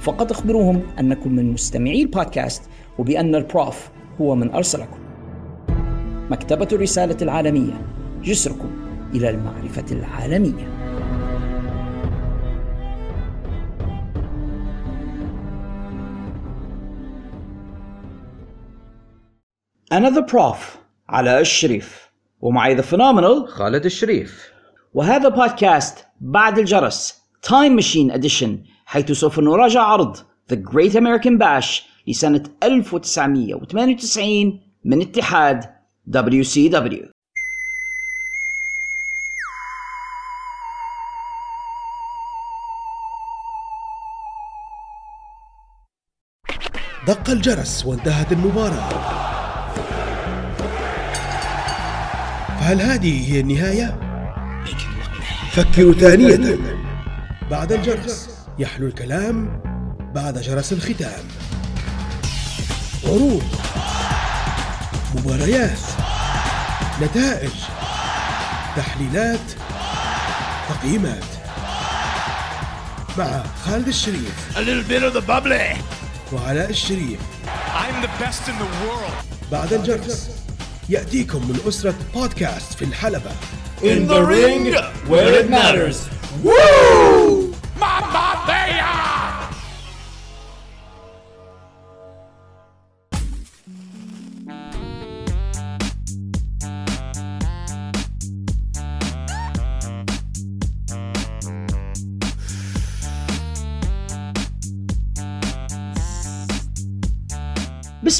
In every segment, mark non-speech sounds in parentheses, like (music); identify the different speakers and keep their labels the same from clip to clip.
Speaker 1: فقط أخبروهم أنكم من مستمعي البودكاست وبأن البروف هو من أرسلكم. مكتبة الرسالة العالمية جسركم إلى المعرفة العالمية. أنا The Prof علي الشريف ومعي The Phenomenal
Speaker 2: خالد الشريف.
Speaker 1: وهذا بودكاست بعد الجرس time machine edition حيث سوف نراجع عرض The Great American Bash لسنة 1998 من اتحاد WCW
Speaker 3: دق الجرس وانتهت المباراة. فهل هذه هي النهاية؟ فكروا ثانية بعد الجرس. يحلو الكلام بعد جرس الختام عروض مباريات نتائج تحليلات تقييمات مع خالد الشريف
Speaker 4: A little bit of the bubbly.
Speaker 3: وعلاء الشريف
Speaker 4: I'm the best in the world.
Speaker 3: بعد الجرس يأتيكم من أسرة بودكاست في الحلبة
Speaker 4: In the ring, where it matters. Woo!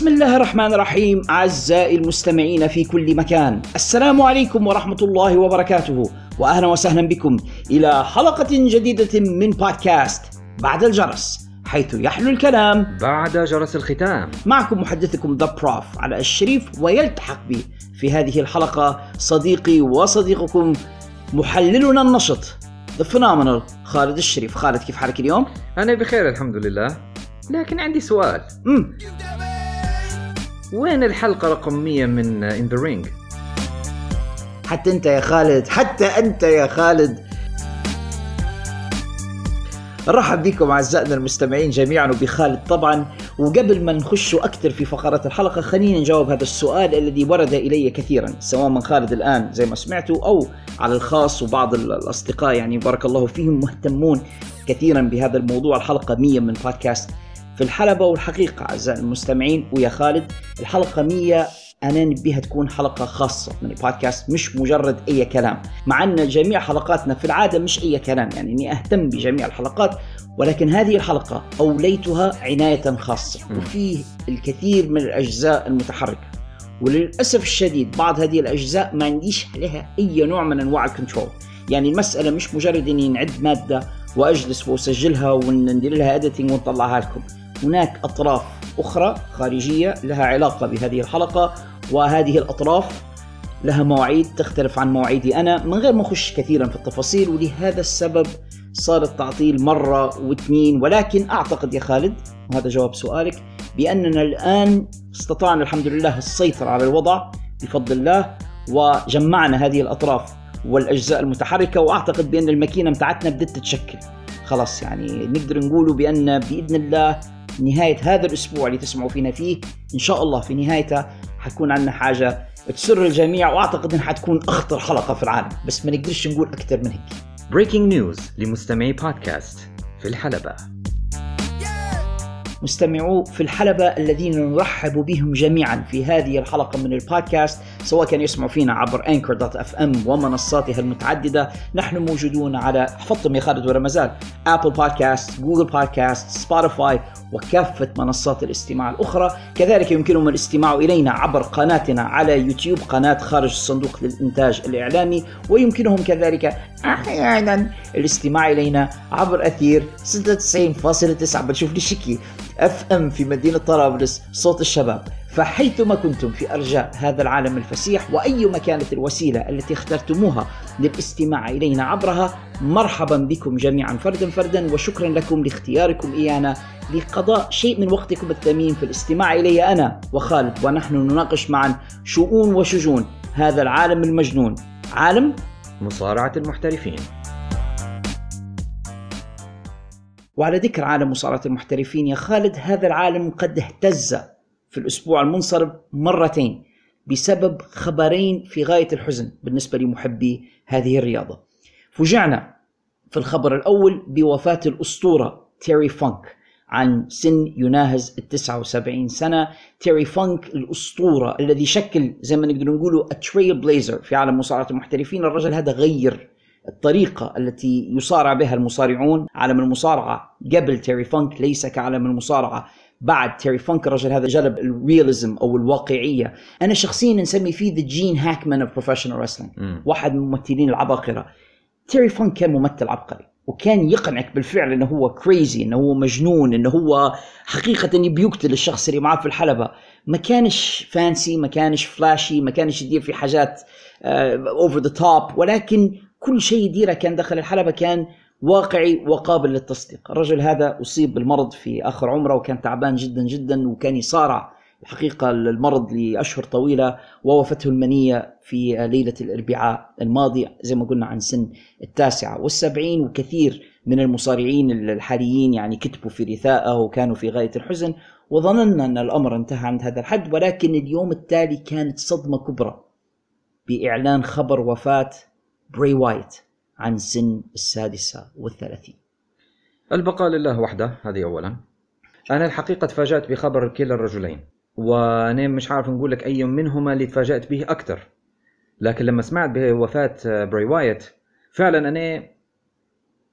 Speaker 1: بسم الله الرحمن الرحيم أعزائي المستمعين في كل مكان. السلام عليكم ورحمة الله وبركاته وأهلا وسهلا بكم إلى حلقة جديدة من بودكاست بعد الجرس حيث يحلو الكلام.
Speaker 2: بعد جرس الختام.
Speaker 1: معكم محدثكم The Prof علي الشريف ويلتحق بي في هذه الحلقة صديقي وصديقكم محللنا النشط The Phenomenal خالد الشريف. خالد كيف حالك اليوم؟
Speaker 2: أنا بخير الحمد لله. لكن عندي سؤال.
Speaker 1: مم.
Speaker 2: وين الحلقة رقم 100 من In The Ring؟
Speaker 1: حتى انت يا خالد حتى انت يا خالد. نرحب بكم أعزائنا المستمعين جميعا وبخالد طبعا. وقبل ما نخش أكثر في فقرات الحلقة خلينا نجاوب هذا السؤال الذي ورد إلي كثيرا سواء من خالد الآن زي ما سمعتوا أو على الخاص وبعض ال- الأصدقاء يعني بارك الله فيهم مهتمون كثيرا بهذا الموضوع. الحلقة 100 من بودكاست في الحلبة والحقيقة أعزائي المستمعين ويا خالد الحلقة 100 أنا نبيها تكون حلقة خاصة من البودكاست مش مجرد أي كلام. مع أن جميع حلقاتنا في العادة مش أي كلام يعني أني أهتم بجميع الحلقات ولكن هذه الحلقة أوليتها عناية خاصة. وفيه الكثير من الأجزاء المتحركة. وللأسف الشديد بعض هذه الأجزاء ما عنديش عليها أي نوع من أنواع ال control يعني المسألة مش مجرد أني نعد مادة وأجلس وأسجلها وندير لها editing ونطلعها لكم. هناك أطراف أخرى خارجية لها علاقة بهذه الحلقة وهذه الأطراف لها مواعيد تختلف عن مواعيدي أنا من غير ما أخش كثيرا في التفاصيل ولهذا السبب صار التعطيل مرة واثنين ولكن أعتقد يا خالد وهذا جواب سؤالك بأننا الآن استطعنا الحمد لله السيطرة على الوضع بفضل الله وجمعنا هذه الأطراف والأجزاء المتحركة وأعتقد بأن الماكينة متاعتنا بدأت تتشكل. خلاص يعني نقدر نقول بأن بإذن الله نهاية هذا الأسبوع اللي تسمعوا فينا فيه. إن شاء الله في نهايته حتكون عندنا حاجة تسر الجميع وأعتقد أنها حتكون أخطر حلقة في العالم. بس ما نقدرش نقول أكثر من هيك.
Speaker 2: بريكنج نيوز لمستمعي بودكاست في الحلبة.
Speaker 1: مستمعو في الحلبة الذين نرحب بهم جميعا في هذه الحلقة من البودكاست. سواء كان يسمعوا فينا عبر Anchor dot FM ومنصاتها المتعددة. نحن موجودون على حفظتم يا خالد ولا مازال Apple Podcast Google Podcast سبوتيفاي وكافة منصات الاستماع الأخرى. كذلك يمكنهم الاستماع إلينا عبر قناتنا على يوتيوب قناة خارج الصندوق للإنتاج الإعلامي. ويمكنهم كذلك أحيانا الاستماع إلينا عبر أثير 96.9 بنشوف لي شكي اف ام في مدينة طرابلس صوت الشباب. فحيثما كنتم في أرجاء هذا العالم الفسيح وأيما كانت الوسيلة التي اخترتموها للاستماع إلينا عبرها مرحبا بكم جميعا فردا فردا وشكرا لكم لاختياركم إيانا لقضاء شيء من وقتكم الثمين في الاستماع إلي أنا وخالد ونحن نناقش معا شؤون وشجون هذا العالم المجنون. عالم
Speaker 2: مصارعة المحترفين.
Speaker 1: وعلى ذكر عالم مصارعة المحترفين يا خالد هذا العالم قد اهتز في الأسبوع المنصرم مرتين بسبب خبرين في غاية الحزن بالنسبة لمحبي هذه الرياضة. فوجعنا في الخبر الأول بوفاة الأسطورة تيري فانك عن سن يناهز ال 79 سنة. تيري فانك الأسطورة الذي شكل زي ما نقدر نقوله trailblazer في عالم مصارعة المحترفين. الرجل هذا غير الطريقة التي يصارع بها المصارعون. عالم المصارعة قبل تيري فانك ليس كعالم المصارعة. بعد تيري فانك الرجل هذا جلب ال realism أو الواقعية. أنا شخصيا نسمي فيه the Gene Hackman of professional wrestling واحد من الممثلين العباقرة. تيري فانك كان ممثل عبقري وكان يقنعك بالفعل إنه هو crazy إنه هو مجنون إنه هو حقيقة يبي يقتل الشخص اللي معاه في الحلبة. ما كانش fancy ما كانش flashy ما كانش يدير في حاجات over the top ولكن كل شيء يديره كان داخل الحلبة كان واقعي وقابل للتصديق. الرجل هذا أصيب بالمرض في آخر عمره وكان تعبان جدا جدا وكان يصارع الحقيقة المرض لأشهر طويلة ووفته المنية في ليلة الأربعاء الماضي زي ما قلنا عن سن التاسعة والسبعين وكثير من المصارعين الحاليين يعني كتبوا في رثاءه وكانوا في غاية الحزن وظننا أن الأمر انتهى عند هذا الحد ولكن اليوم التالي كانت صدمة كبرى بإعلان خبر وفاة بري وايت. عن سن السادسة والثلاثين.
Speaker 2: البقاء لله وحده هذه أولا. أنا الحقيقة تفاجأت بخبر كلا الرجلين وأنا مش عارف نقول لك أي منهما اللي تفاجأت به أكثر. لكن لما سمعت بوفاة بري وايت فعلا أنا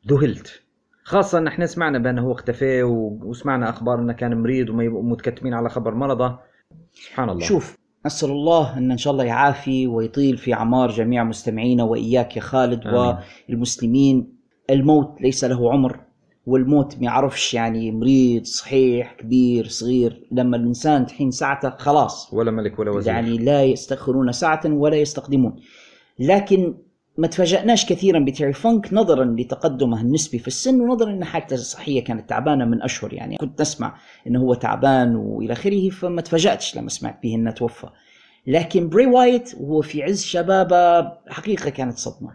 Speaker 2: ذهلت. خاصة ان إحنا سمعنا بأنه هو اختفى وسمعنا أخبار انه كان مريض ومتكتمين على خبر مرضه. سبحان الله.
Speaker 1: شوف نسأل الله أن إن شاء الله يعافي ويطيل في أعمار جميع مستمعينا وإياك يا خالد آمين. والمسلمين. الموت ليس له عمر والموت ما يعرفش يعني مريض صحيح كبير صغير. لما الإنسان تحين ساعته خلاص.
Speaker 2: ولا ملك ولا وزير.
Speaker 1: يعني لا يستأخرون ساعة ولا يستقدمون. لكن ما تفاجأناش كثيرا بتيري فانك نظرا لتقدمه النسبي في السن ونظرا إن حالته الصحية كانت تعبانة من أشهر يعني. كنت نسمع انه هو تعبان وإلى آخره فما تفاجأتش لما سمعت به انه توفى. لكن بري وايت وهو في عز شبابه حقيقة كانت صدمة.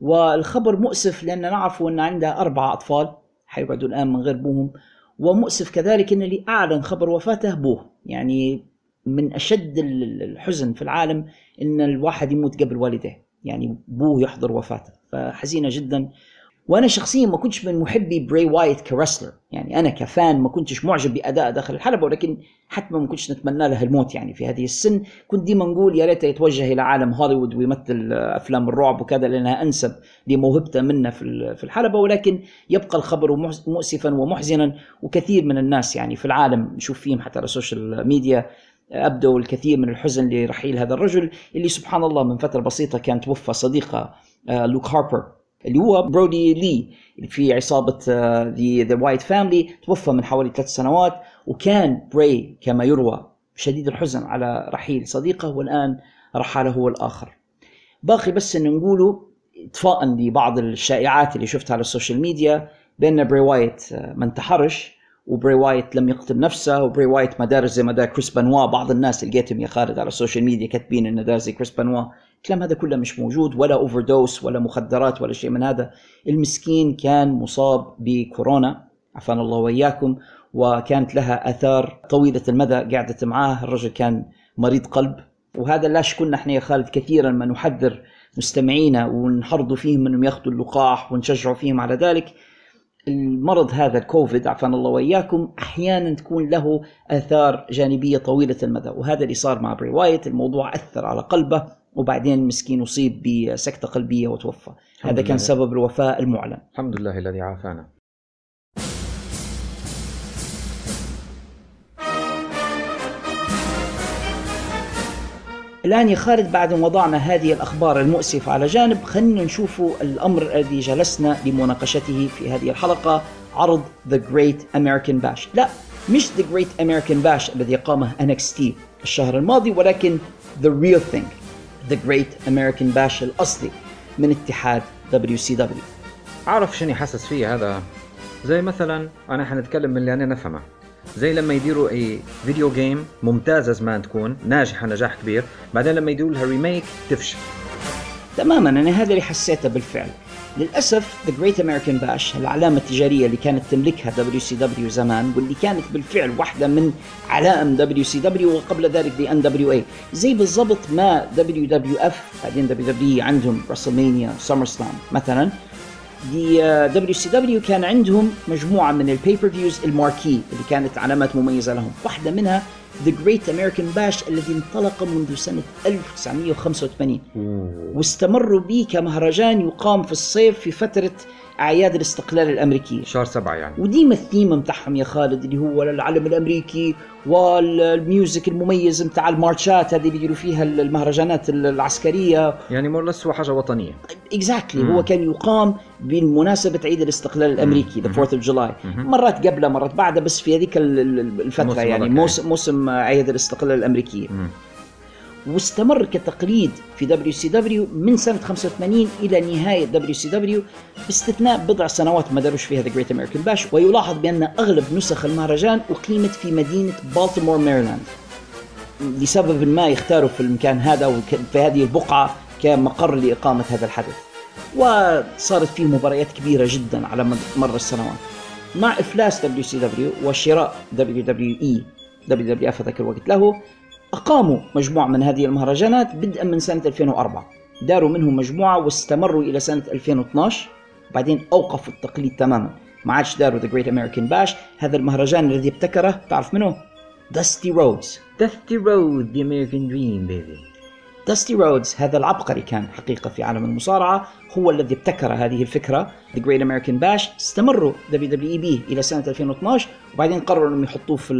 Speaker 1: والخبر مؤسف لأن نعرف إن عنده اربعه أطفال حيقعدوا الآن من غير ابوهم ومؤسف كذلك إن اللي أعلن خبر وفاته ابوه يعني من أشد الحزن في العالم إن الواحد يموت قبل والديه يعني ابوه يحضر وفاته فحزينة جدا. وأنا شخصيا ما كنتش من محبي بري وايت ك wrestler يعني أنا ك fan ما كنتش معجب بأدائه داخل الحلبة ولكن حتى ما كنتش نتمنى له الموت يعني في هذه السن. كنت ديما نقول يا ريته يتوجه إلى عالم هوليوود ويمثل أفلام الرعب وكذا لأنها أنسب لموهبته منها في في الحلبة ولكن يبقى الخبر مؤسفا ومحزنا. وكثير من الناس يعني في العالم نشوف فيهم حتى على ال social media ابدوا الكثير من الحزن لرحيل هذا الرجل اللي سبحان الله من فترة بسيطة كان توفى صديقه لوك هاربر اللي هو برودي لي في عصابة The Wyatt Family توفى من حوالي ثلاث سنوات وكان بري كما يروى شديد الحزن على رحيل صديقه والآن رحل هو الآخر. باقي بس أن نقوله اطفاء لبعض الشائعات اللي شفتها على ال social media بأن بري وايت ما انتحرش. وبري وايت لم يقتل نفسه وبري وايت ما دار زي ما دار كريس بانوا. بعض الناس لقيتهم يا خالد على ال social media كاتبين انه دار زي كريس بانوا. الكلام هذا كله مش موجود ولا overdose ولا مخدرات ولا شيء من هذا. المسكين كان مصاب بكورونا عافانا الله وإياكم وكانت لها آثار طويلة المدى قعدت معاه. الرجل كان مريض قلب. وهذا لا شك نحن يا خالد كثيرا ما نحذر مستمعينا ونحرضوا فيهم إنهم يأخذوا اللقاح ونشجعوا فيهم على ذلك. المرض هذا الكوفيد عافانا الله وإياكم أحيانا تكون له آثار جانبية طويلة المدى وهذا اللي صار مع بري وايت الموضوع أثر على قلبه وبعدين مسكين أصيب بسكتة قلبية وتوفى. هذا كان
Speaker 2: لله.
Speaker 1: سبب الوفاة المعلن.
Speaker 2: الحمد لله الذي عافانا.
Speaker 1: الآن يا خالد بعد ما وضعنا هذه الأخبار المؤسفة على جانب خلينا نشوف الأمر الذي جلسنا لمناقشته في هذه الحلقة. عرض The Great American Bash. لا مش The Great American Bash الذي قامه NXT الشهر الماضي ولكن The Real Thing The Great American Bash الأصلي من اتحاد WCW
Speaker 2: عارف شنو حاسس فيه هذا؟ زي مثلا أنا حنتكلم من اللي أنا نفهمه. زي لما يديروا أي video game ممتازة زمان تكون ناجحة نجاح كبير. بعدين لما يديروا لها remake تفشل.
Speaker 1: تماما أنا هذا اللي حسيته بالفعل. للأسف The Great American Bash العلامة التجارية اللي كانت تملكها WCW زمان واللي كانت بالفعل واحدة من علائم WCW وقبل ذلك the NWA زي بالضبط ما WWF بعدين WWE عندهم WrestleMania SummerSlam مثلا. WCW كان عندهم مجموعة من ال pay-per-views ال marquee اللي كانت علامات مميزة لهم. واحدة منها The Great American Bash الذي انطلق منذ سنة 1985 واستمروا به كمهرجان يقام في الصيف في فترة أعياد الاستقلال الأمريكية
Speaker 2: شهر سبعة يعني.
Speaker 1: وديما الثيم متاعهم يا خالد اللي هو العلم الأمريكي وال music المميز متاع المارشات هذه اللي يديروا فيها المهرجانات العسكرية.
Speaker 2: يعني more or less هو حاجة وطنية.
Speaker 1: exactly هو كان يقام بمناسبة عيد الاستقلال الأمريكي the 4th of July مرات قبله مرات بعده بس في هذيك ال- ال- الفترة
Speaker 2: موسم
Speaker 1: يعني موسم موسم عيد الاستقلال الامريكيه
Speaker 2: مم.
Speaker 1: واستمر كتقليد في WCW من سنة 85 إلى نهاية WCW باستثناء بضع سنوات ما داروش فيها The Great American Bash ويلاحظ بأن أغلب نسخ المهرجان أقيمت في مدينة بالتيمور ميرلاند لسبب ما يختاروا في المكان هذا وك- في هذه البقعة كمقر لإقامة هذا الحدث. وصارت فيه مباريات كبيرة جدا على مر السنوات. مع إفلاس WCW وشراء دبليو دبليو اي دبليو دبليو اف ذاك الوقت له أقاموا مجموعة من هذه المهرجانات بدءا من سنة 2004 داروا منهم مجموعة واستمروا إلى سنة 2012 بعدين أوقفوا التقليد تماما. ما عادش داروا The Great American Bash هذا المهرجان الذي ابتكره تعرف منه؟ داستي رودز
Speaker 2: داستي رود The American Dream baby
Speaker 1: داستي رودز هذا العبقري كان حقيقة في عالم المصارعة هو الذي ابتكر هذه الفكرة. The Great American Bash. استمروا WWE به إلى سنة 2012 وبعدين قرروا أنهم يحطوه في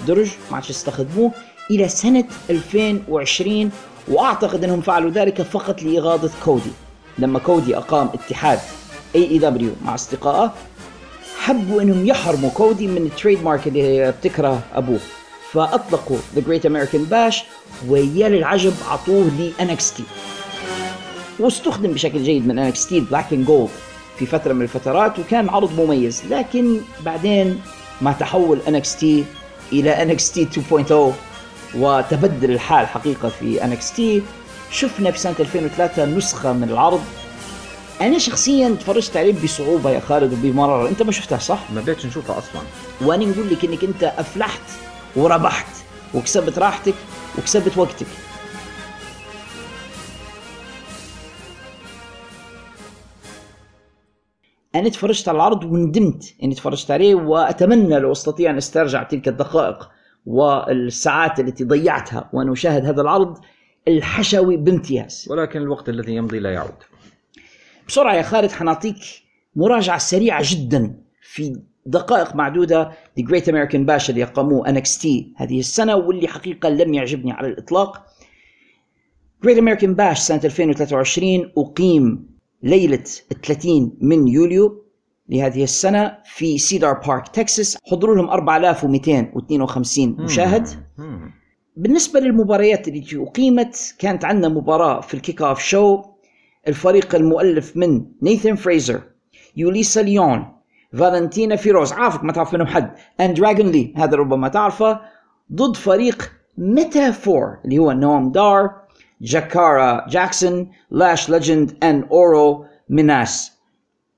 Speaker 1: الدرج. ما عادش يستخدموه إلى سنة 2020 وأعتقد أنهم فعلوا ذلك فقط لإغاظة كودي. لما كودي أقام اتحاد AEW مع أصدقائه حبوا أنهم يحرموا كودي من ال trademark اللي ابتكره أبوه. فأطلقوا The Great American Bash ويا للعجب عطوه ل NXT واستخدم بشكل جيد من NXT Black and Gold في فترة من الفترات وكان عرض مميز. لكن بعدين مع تحول NXT إلى NXT 2.0 وتبدل الحال حقيقة في NXT شفنا في سنة 2003 نسخة من العرض. أنا شخصيا تفرجت عليه بصعوبة يا خالد وبمرارة. أنت ما شفتها صح؟
Speaker 2: ما بقتش نشوفها أصلا.
Speaker 1: وأنا نقول لك إنك أنت أفلحت وربحت وكسبت راحتك وكسبت وقتك. أنا تفرجت على العرض وندمت إني تفرجت عليه وأتمنى لو أستطيع أن أسترجع تلك الدقائق. والساعات التي ضيعتها وأنا اشاهد هذا العرض الحشوي بامتياز.
Speaker 2: ولكن الوقت الذي يمضي لا يعود.
Speaker 1: بسرعة يا خالد حنعطيك مراجعة سريعة جدا في دقائق معدودة The Great American Bash اللي أقاموه NXT هذه السنة واللي حقيقة لم يعجبني على الإطلاق. Great American Bash سنة 2023 أقيم ليلة 30 من يوليو. لهذه السنة في سيدار بارك تكساس حضروا لهم 4252 مشاهد. بالنسبة للمباريات التي أقيمت كانت عندنا مباراة في الكيك أوف شو. الفريق المؤلف من نيثان فريزر يوليسا ليون فالنتينا فيروز. عارفك ما تعرف منهم حد. and دراجون لي هذا ربما تعرفه. ضد فريق ميتافور اللي هو نوم دار جاكارا جاكسون لاش ليجند and اورو مينساه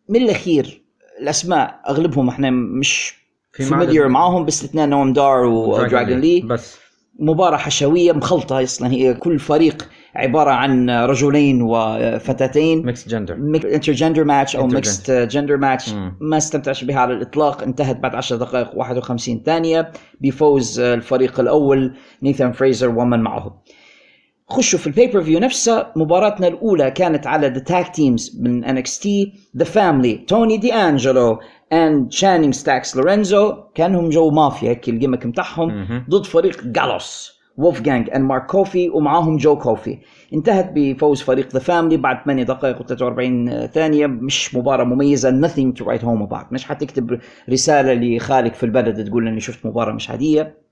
Speaker 1: من الأخير الأسماء أغلبهم إحنا مش
Speaker 2: في familiar
Speaker 1: معاهم باستثناء نوم دار ودراجون لي
Speaker 2: بس.
Speaker 1: مباراة حشوية مخلطة أصلا. هي كل فريق عبارة عن رجلين وفتاتين. mixed gender
Speaker 2: intergender
Speaker 1: match أو. mixed
Speaker 2: gender match.
Speaker 1: ما استمتعش بها على الإطلاق. انتهت بعد 10 دقائق 51 ثانية. بفوز آه، الفريق الأول. نيثان فريزر ومن معه خشوا في ال pay-per-view نفسها مباراتنا الأولى كانت على the tag teams من ان إكس تي ذا فاميلي توني دي انجلو and شانينج ستاكس لورينزو كانهم جو مافيا هيك ال gimmick
Speaker 2: بتاعهم.
Speaker 1: ضد فريق جالوس وولف جانج and مارك كوفي ومعاهم جو كوفي انتهت بفوز فريق ذا فاميلي بعد 8 دقائق و43 ثانية. مش مباراة مميزة nothing to write home about. مش حتكتب رسالة لخالك في البلد تقول إني شفت مباراة مش عاديه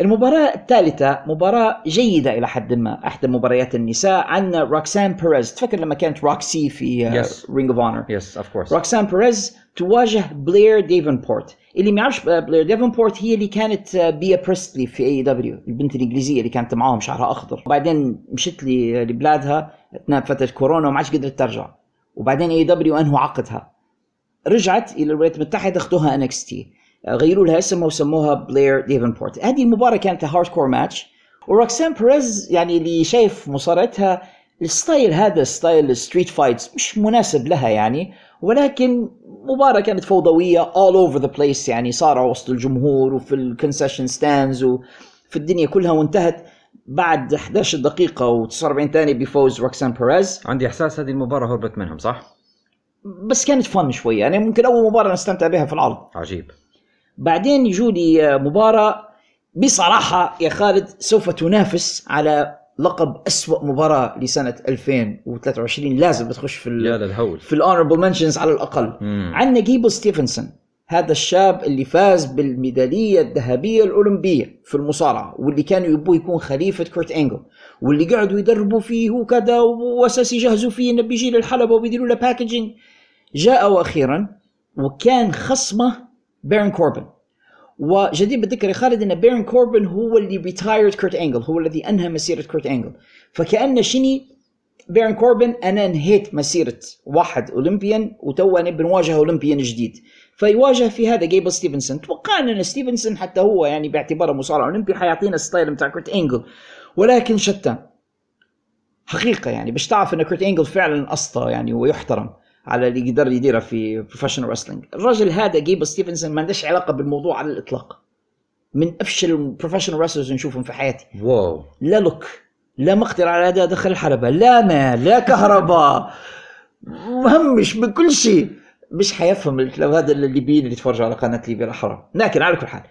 Speaker 1: المباراة الثالثة مباراة جيدة إلى حد ما إحدى مباريات النساء عندنا روكسان بيريز. تفكر لما كانت روكسي في. رينج اوف اونر
Speaker 2: yes of course
Speaker 1: روكسان بيريز تواجه بلير ديفنبورت. اللي ما يعرفش بلير ديفنبورت هي اللي كانت بيا بريستلي في اي دبليو البنت الإنجليزية اللي كانت معاهم شعرها أخضر. وبعدين مشت لي لبلادها أثناء فترة كورونا وما عادش قدرت ترجع. وبعدين اي دبليو أنهوا عقدها. رجعت إلى الولايات المتحدة أخذوها ان إكس تي غيروا لها اسمها وسموها بلير ديفنبورت هذه المباراة كانت hardcore match وروكسان بيريز يعني اللي شايف مصارعتها ال style هذا style ال street fights مش مناسب لها يعني ولكن مباراة كانت فوضوية all over the place يعني صاروا وسط الجمهور وفي ال concession stands وفي الدنيا كلها وانتهت. بعد 11 دقيقة و49 ثانية بفوز روكسان بيريز
Speaker 2: عندي إحساس هذه المباراة هربت منهم صح؟
Speaker 1: بس كانت fun شوية يعني ممكن أول مباراة نستمتع بها في العرض
Speaker 2: عجيب.
Speaker 1: بعدين يجوا لي مباراة. بصراحة يا خالد سوف تنافس على لقب أسوأ مباراة لسنة 2023 لازم تخش في
Speaker 2: يا للهول
Speaker 1: في ال honorable mentions على الأقل. عندنا جيبل ستيفنسون هذا الشاب اللي فاز بالميدالية الذهبية الأولمبية في المصارعة واللي كانوا يبوه يكون خليفة كورت أنجل واللي قعدوا يدربوا فيه وكذا وأساس يجهزوا فيه إنه بيجي للحلبة وبيديروا له packaging جاء أخيرا وكان خصمه بيرن كوربن وجدير بالذكر يا خالد ان بيرن كوربن هو اللي retired كورت انجل هو الذي انهى مسيره كورت انجل فكان شني بيرن كوربن أنا انهيت مسيره واحد Olympian وتو أنا بنواجه Olympian جديد فيواجه في هذا جيبل ستيفنسون توقعنا ان ستيفنسون حتى هو يعني باعتباره مصارع اولمبي حيعطينا ال style بتاع كورت انجل ولكن شتان حقيقه يعني باش تعرف ان كورت انجل فعلا اسطى يعني ويحترم على اللي يقدر يديرها في professional wrestling الرجل هذا جيبل ستيفنسون ما عندهش علاقة بالموضوع على الإطلاق. من أفشل ال professional wrestlers نشوفهم في حياتي.
Speaker 2: wow.
Speaker 1: لا look لا مقدرة على أداء دخل الحلبة لا ماء لا كهرباء. مهمش بكل شيء. مش حيفهم لو هذا الليبيين اللي يتفرجوا على قناة ليبيا الأحرار لكن على كل حال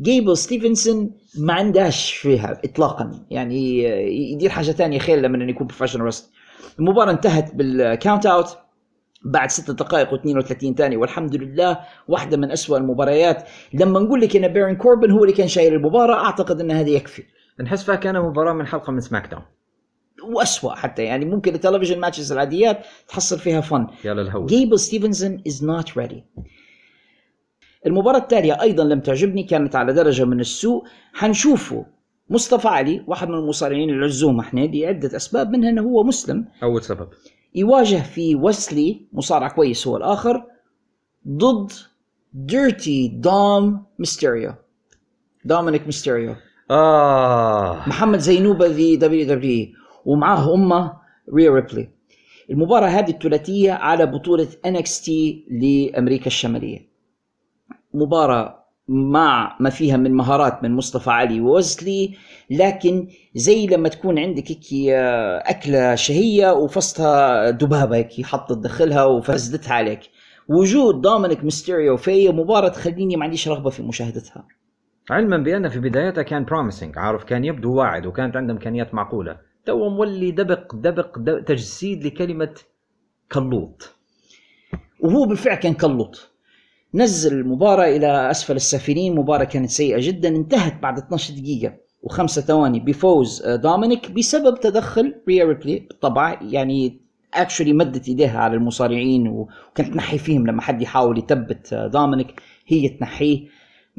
Speaker 1: جيبل ستيفنسون ما عندهاش فيها اطلاقا. يعني يدير حاجة ثانية خير لما إنه يكون professional wrestler المباراة انتهت بال count out بعد 6 دقائق و32 ثانية. والحمد لله واحدة من أسوأ المباريات. لما نقول لك إن بيرن كوربن هو اللي كان شايل المباراة أعتقد إن هذا يكفي.
Speaker 2: نحس فيها كان مباراة من حلقة من سماك داون.
Speaker 1: وأسوأ حتى. يعني ممكن التلفزيون matches العاديات تحصل فيها fun.
Speaker 2: يا للهول.
Speaker 1: جيبل ستيفنسون is not ready. المباراة التالية أيضا لم تعجبني كانت على درجة من السوء. حنشوفه. مصطفى علي واحد من المصارعين العزوم إحنا لعدة أسباب منها أنه هو مسلم.
Speaker 2: أول سبب.
Speaker 1: يواجه في ويسلي مصارع كويس هو الآخر ضد ديرتي دوم ميستيريو دومينيك ميستيريو.
Speaker 2: آه.
Speaker 1: محمد زينوبة ذي دبليو دبليو ومعاه أمه ريا ريبلي. المباراة هذه الثلاثية على بطولة NXT لأمريكا الشمالية. مباراة مع ما فيها من مهارات من مصطفى علي وويسلي لكن زي لما تكون عندك هيك أكلة شهية وفصتها دبابة هيك حطت تدخلها وفسدتها عليك. وجود دومينيك ميستيريو في مباراة تخليني ما عنديش رغبة في مشاهدتها.
Speaker 2: علما بأن في بدايتها كان promising عارف كان يبدو واعد وكانت عنده إمكانيات معقولة. تو مولي دبق دبق, دبق تجسيد لكلمة كلوط
Speaker 1: وهو بالفعل كان كلط نزل المباراة إلى أسفل السافلين مباراة كانت سيئة جدا انتهت بعد 12 دقيقة وخمسة ثواني بفوز آه، دومينيك بسبب تدخل ريا ريبلي بالطبع يعني actually مدت إيديها على المصارعين وكانت تنحي فيهم لما حد يحاول يثبت آه، دومينيك هي تنحيه.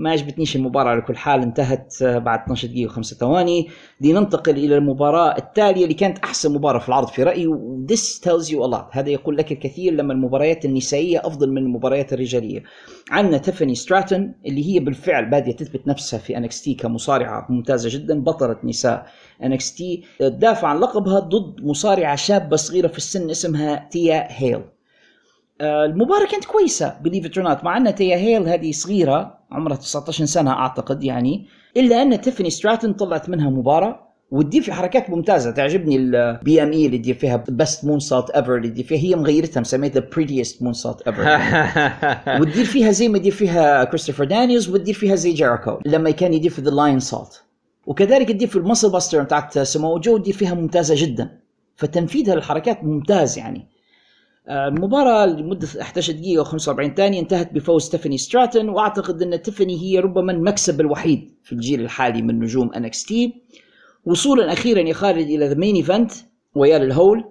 Speaker 1: ما عجبتنيش المباراة على كل حال انتهت آه، بعد 12 دقيقة و5 ثواني. لننتقل إلى المباراة التالية اللي كانت أحسن مباراة في العرض في رأيي this tells you a lot. هذا يقول لك الكثير لما المباريات النسائية أفضل من المباريات الرجالية. عندنا تيفاني ستراتون اللي هي بالفعل بادية تثبت نفسها في NXT كمصارعة ممتازة جدا بطلة نساء NXT تدافع عن لقبها ضد مصارعة شابة صغيرة في السن اسمها ثيا هيل. آه، المباراة كانت كويسة believe it مع أن ثيا هيل هذه صغيرة عمرها 19 سنة أعتقد يعني إلا أن تيفاني ستراتون طلعت منها مباراة وتدير في حركات ممتازة. تعجبني ال BME اللي تدير فيها Best Moonsault Ever اللي تدير فيها هي مغيرتها مسميتها Prettiest Moonsault Ever وتدير فيها زي ما يدير فيها كريستوفر دانيالز وتدير فيها زي جيريكو لما كان يدير في the Lionsault وكذلك تدير في ال Muscle Buster بتاعت سمو جو تدير فيها ممتازة جدا. فتنفيذها للحركات ممتاز يعني. المباراة لمدة 11 دقيقة و45 ثانية انتهت بفوز تيفاني ستراتون وأعتقد أن تيفاني هي ربما المكسب الوحيد في الجيل الحالي من نجوم NXT وصولا أخيرا يا خالد إلى the main event ويا للهول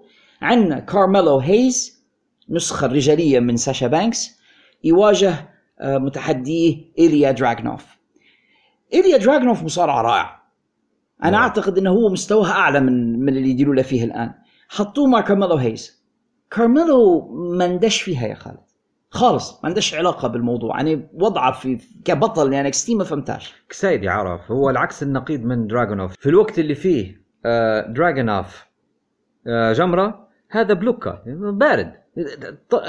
Speaker 1: عندنا كارميلو هيز نسخة رجالية من ساشا بانكس يواجه آه، متحديه إيليا دراغنوف. إيليا دراغنوف مصارع رائع أنا. أعتقد أنه هو مستواه أعلى من من اللي يديروا له فيه الآن. حطوه مع كارميلو هيز كارميلو ما ندش فيها يا خالد. خالص ما عندش علاقة بالموضوع. يعني وضعه في كبطل يعني إكس ما فهمتاش
Speaker 2: كسايدي عرف. هو العكس النقيض من دراجونوف في الوقت اللي فيه آه دراجونوف آه جمرة هذا بلوكا بارد.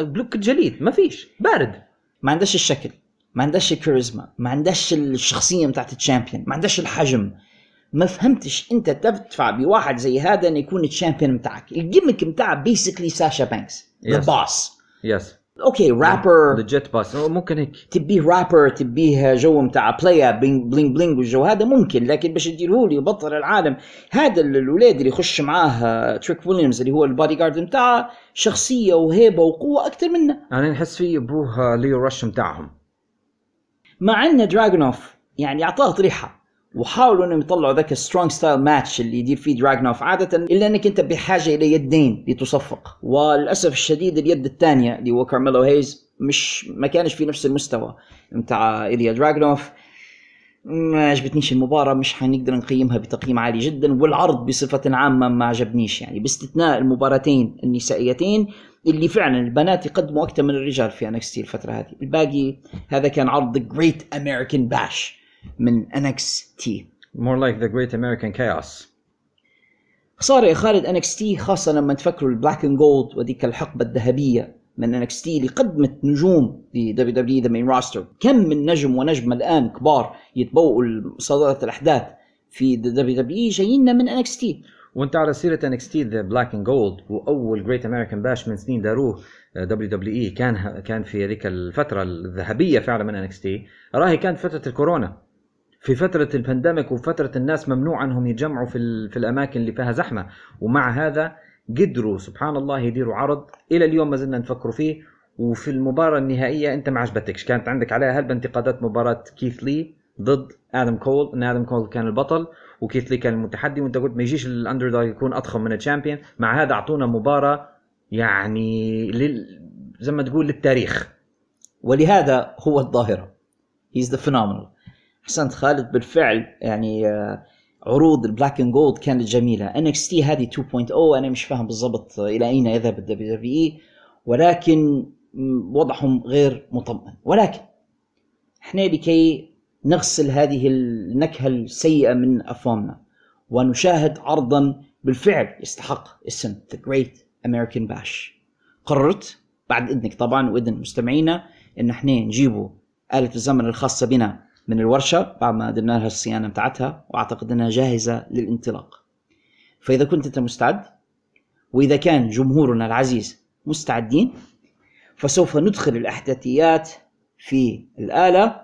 Speaker 2: بلوك جليد. ما فيش. بارد.
Speaker 1: ما عندش الشكل. ما عندش الكاريزما. ما عندش الشخصية بتاعت الشامبيون. ما عندش الحجم. ما فهمتش انت تدفع بواحد زي هذا إنه يكون الشامبيون بتاعك. الجيمك بتاعه بيسكلي ساشا بانكس ذا. باس
Speaker 2: يس
Speaker 1: أوكي رابر
Speaker 2: ذا جيت باس ممكن هيك.
Speaker 1: تبيه رابر تبيه جو بتاع بلايا بلينج بلينج بلينج والجو. هذا ممكن لكن باش تديره لي بطل العالم. هذا ال- الولاد اللي يخش معاه تريك ويليامز اللي هو البادي جارد بتاعه شخصية وهيبة وقوة أكثر منه.
Speaker 2: أنا نحس فيه أبوه ليو رش متاعهم
Speaker 1: مع ان دراجونوف يعني أعطاه طريحة. وحاولوا إنهم يطلعوا ذاك ال strong style match اللي يدير فيه دراجونوف عادة إلا إنك أنت بحاجة إلى يدين لتصفق. وللأسف الشديد اليد الثانية اللي هو كارميلو هيز مش ما كانش في نفس المستوى بتاع إيليا دراجونوف ما عجبتنيش المباراة مش حنقدر نقيمها بتقييم عالي جدا والعرض بصفة عامة ما عجبنيش. يعني باستثناء المباراتين النسائيتين اللي فعلا البنات يقدموا أكثر من الرجال في NXT الفترة هذه. الباقي هذا كان عرض The Great American Bash. من NXT
Speaker 2: more like the great American chaos.
Speaker 1: خسارة يا خالد NXT خاصة لما تفكروا ال Black and Gold وذيك الحقبة الذهبية من NXT اللي قدمت نجوم ل WWE The Main Roster. كم من نجم ونجمة الآن كبار يتبوؤوا صدارة الأحداث في WWE جايين من NXT
Speaker 2: وانت على سيرة NXT the Black and Gold وأول Great American Bash من سنين داروه WWE كان كان في هذيك الفترة الذهبية فعلا من NXT راهي كانت فترة الكورونا. في فترة ال pandemic وفترة الناس ممنوع انهم يتجمعوا في في الأماكن اللي فيها زحمة. ومع هذا قدروا سبحان الله يديروا عرض إلى اليوم ما زلنا نفكروا فيه. وفي المباراة النهائية أنت ما عجبتكش. كانت عندك عليها هلبة انتقادات مباراة كيث لي ضد آدم كول إن آدم كول كان البطل وكيث لي كان المتحدي وأنت قلت ما يجيش ال contender يكون أضخم من ال champion مع هذا أعطونا مباراة يعني لل... زي ما تقول للتاريخ.
Speaker 1: ولهذا هو الظاهرة. He's the phenomenal. أحسنت خالد. بالفعل يعني آه، عروض ال Black and Gold كانت جميلة. NXT هذه 2.0 أنا مش فاهم بالضبط إلى أين يذهب ال WWE ولكن م، وضعهم غير مطمئن. ولكن إحنا لكي نغسل هذه النكهة السيئة من أفهامنا ونشاهد عرضا بالفعل يستحق اسم The Great American Bash. قررت بعد إذنك طبعا وإذن مستمعينا إن إحنا نجيبوا آلة الزمن الخاصة بنا من الورشة بعد ما درنا لها الصيانة بتاعتها وأعتقد أنها جاهزة للانطلاق. فإذا كنت أنت مستعد وإذا كان جمهورنا العزيز مستعدين فسوف ندخل الأحداثيات في الآلة.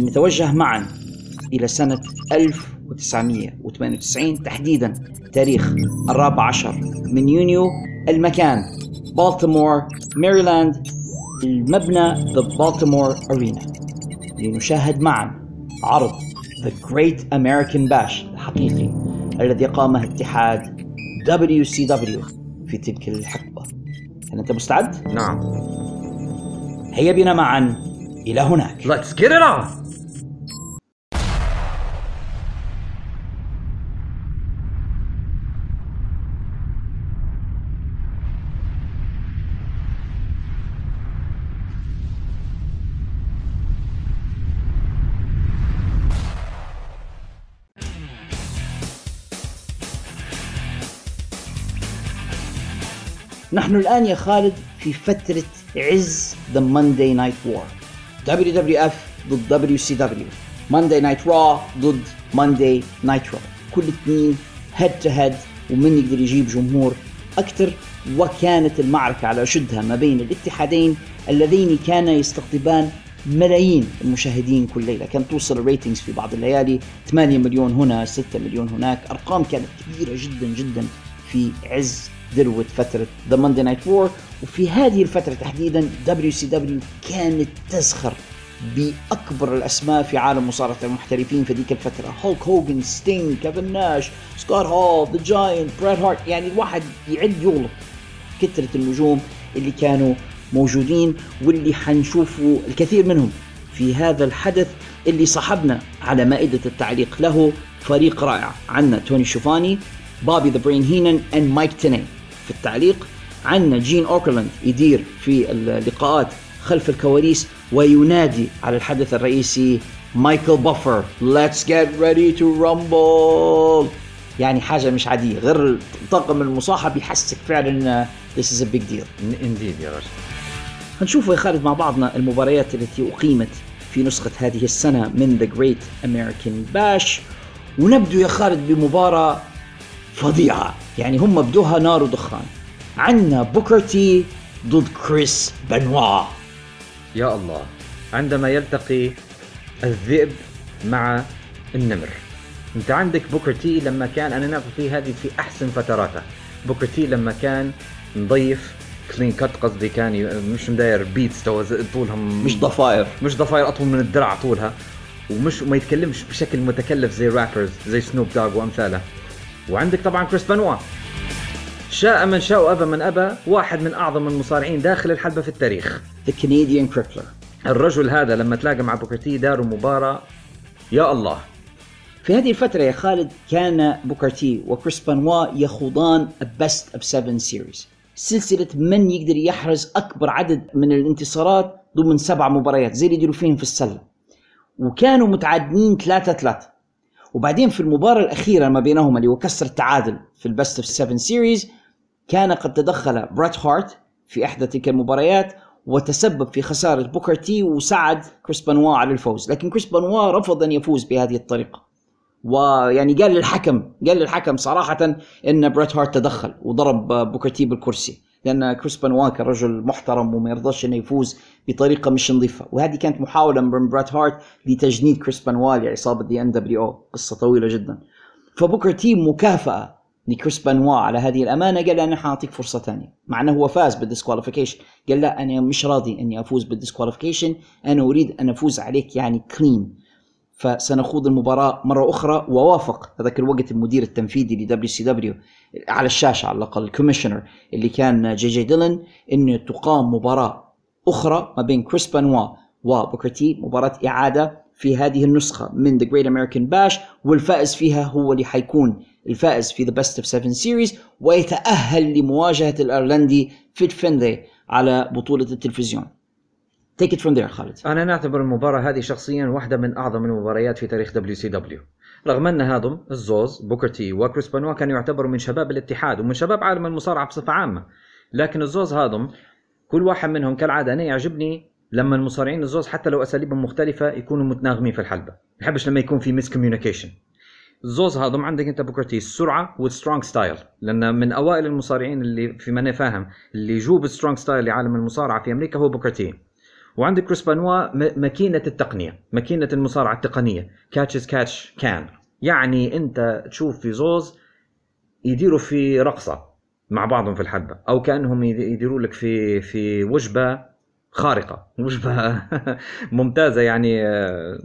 Speaker 1: نتوجه معا إلى سنة 1998 تحديدا تاريخ الرابع عشر من يونيو. المكان بالتيمور ماريلاند المبنى the Baltimore Arena لنشاهد معا عرض The Great American Bash الحقيقي الذي قامه اتحاد WCW في تلك الحقبة هل أنت مستعد؟
Speaker 2: نعم
Speaker 1: هيا بنا معا إلى هناك
Speaker 2: Let's get it on!
Speaker 1: نحن الآن يا خالد في فترة عز The Monday Night War. WWF ضد WCW Monday Night Raw ضد Monday Nitro كل اثنين head to head ومن يقدر يجيب جمهور أكثر؟ وكانت المعركة على أشدها ما بين الاتحادين اللذين كانا يستقطبان ملايين المشاهدين كل ليلة. كانت توصل ال ratings في بعض الليالي 8 مليون هنا 6 مليون هناك. أرقام كانت كبيرة جدا جدا في عز ذروة فترة the Monday Night War وفي هذه الفترة تحديدا WCW كانت تزخر بأكبر الأسماء في عالم مصارعة المحترفين في ذيك الفترة. هولك هوجن ستينج كيفن ناش سكوت هول The Giant بريت هارت يعني الواحد يعد يغلط كثرة النجوم اللي كانوا موجودين واللي حنشوفوا الكثير منهم في هذا الحدث اللي صاحبنا على مائدة التعليق له فريق رائع. عندنا توني شوفاني بوبي the Brain هينن and مايك تيني في التعليق عندنا جين اوكرلاند يدير في اللقاءات خلف الكواليس وينادي على الحدث الرئيسي مايكل بافر. Let's get ready to rumble. يعني حاجة مش عادية غير طاقم المصاحب يحسك فعلا this is a big deal.
Speaker 2: Indeed يا رجل.
Speaker 1: هنشوف يا خالد مع بعضنا المباريات التي أقيمت في نسخة هذه السنة من The Great American Bash. ونبدو يا خالد بمباراة فظيعة. يعني هم بدوها نار ودخان. عندنا بوكرتي ضد كريس بنوا.
Speaker 2: يا الله عندما يلتقي الذئب مع النمر. انت عندك بوكر تي لما كان أنا نعرف فيه هذه في أحسن فتراته. بوكر تي لما كان نضيف clean cut قصدي كان مش مداير بيتس تو طولها م-
Speaker 1: مش ضفاير.
Speaker 2: مش ضفاير أطول من الدرع طولها. ومش وما يتكلمش بشكل متكلف زي rappers زي سنوب دوغ وأمثاله. وعندك طبعا كريس بنوا شاء من شاء وأبى من أبى واحد من أعظم المصارعين داخل الحلبة في التاريخ.
Speaker 1: The Canadian Crippler.
Speaker 2: الرجل هذا لما تلاقى مع بوكرتي داروا مباراة يا الله.
Speaker 1: في هذه الفترة يا خالد كان بوكرتي وكريس بانوا يخوضان best of 7 series سلسلة من يقدر يحرز أكبر عدد من الانتصارات ضمن سبع مباريات زي اللي يديروا فيهم في السلة. وكانوا متعادلين 3 3 وبعدين في المباراة الأخيرة ما بينهما اللي هو كسر التعادل في ال best of 7 series كان قد تدخل بريت هارت في إحدى تلك المباريات وتسبب في خسارة بوكر تي وساعد كريس بانوا على الفوز. لكن كريس بانوا رفض أن يفوز بهذه الطريقة. ويعني قال للحكم قال للحكم صراحة إن بريت هارت تدخل وضرب بوكر تي بالكرسي. لأن كريس كان رجل محترم وما يرضاش إنه يفوز بطريقة مش نظيفة. وهذه كانت محاولة من بريت هارت لتجنيد كريس بنوا لعصابة the nWo قصة طويلة جدا. فبوكر تي مكافأة لكريس بنوا على هذه الأمانة قال أنا حأعطيك فرصة ثانية. مع أنه هو فاز بال disqualification. قال لا أنا مش راضي إني أفوز بال disqualification. أنا أريد أن أفوز عليك يعني clean فسنخوض المباراة مرة أخرى. ووافق هذاك الوقت المدير التنفيذي ل WCW على الشاشة على الأقل ال commissioner اللي كان جي جي ديلن أنه تقام مباراة أخرى ما بين كريس بانوا وبوكرتي مباراة إعادة في هذه النسخة من The Great American Bash والفائز فيها هو اللي حيكون الفائز في The Best of Seven Series ويتأهل لمواجهة الأيرلندي فيت فينلي على بطولة التلفزيون. Take it from there خالد
Speaker 2: أنا نعتبر المباراة هذه شخصيا واحدة من أعظم المباريات في تاريخ WCW رغم أن هذم الزوز بوكرتي وكريس بانوا كانوا يعتبروا من شباب الاتحاد ومن شباب عالم المصارعة بصفة عامة. لكن الزوز هذم كل واحد منهم كالعادة أنا يعجبني لما المصارعين الزوز حتى لو أساليبهم مختلفة يكونوا متناغمين في الحلبة. ما بحبش لما يكون في miscommunication الزوز هذم عندك أنت بوكرتي السرعة وال strong style لأن من أوائل المصارعين اللي في ما أنا فاهم اللي جو بال strong style لعالم المصارعة في أمريكا هو بوكرتي وعندك كريس بانوا ماكينة التقنية ماكينة المصارعة التقنية catch as catch can يعني انت تشوف في زوز يديروا في رقصة مع بعضهم في الحلبه أو كأنهم يد- يديروا لك في في وجبة خارقة. وجبة (laughs) ممتازة يعني آه،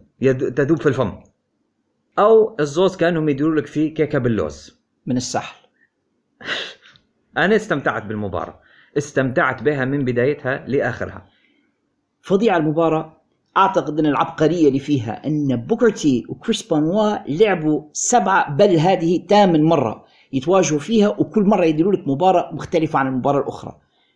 Speaker 2: تذوب في الفم. أو الزوز كأنهم يديروا لك فيه كيكة باللوز.
Speaker 1: من السحل. (laughs)
Speaker 2: أنا استمتعت بالمباراة. استمتعت بها من بدايتها لآخرها.
Speaker 1: فظيعة المباراة. أعتقد أن العبقرية اللي فيها أن بوكرتي وكريس بانوا لعبوا سبعة بل هذه ثامن مرة يتواجهوا فيها وكل مرة يديروا لك مباراة مختلفة عن المباراة الأخرى.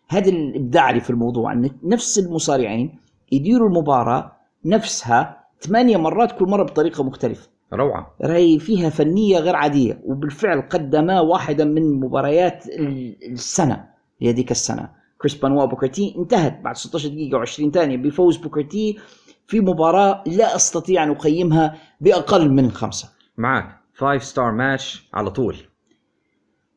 Speaker 1: هذا الإبداع اللي في الموضوع أن نفس المصارعين يديروا المباراة نفسها ثمانية مرات كل مرة بطريقة مختلفة.
Speaker 2: روعة.
Speaker 1: راي فيها فنية غير عادية وبالفعل قدما واحدة من مباريات ال- السنة لهذيك السنة. كريس بانوا بوكرتي انتهت بعد 16 دقيقة و20 ثانية بفوز بوكرتي في مباراة لا أستطيع أن أقيمها بأقل من خمسة
Speaker 2: معك 5 star match على طول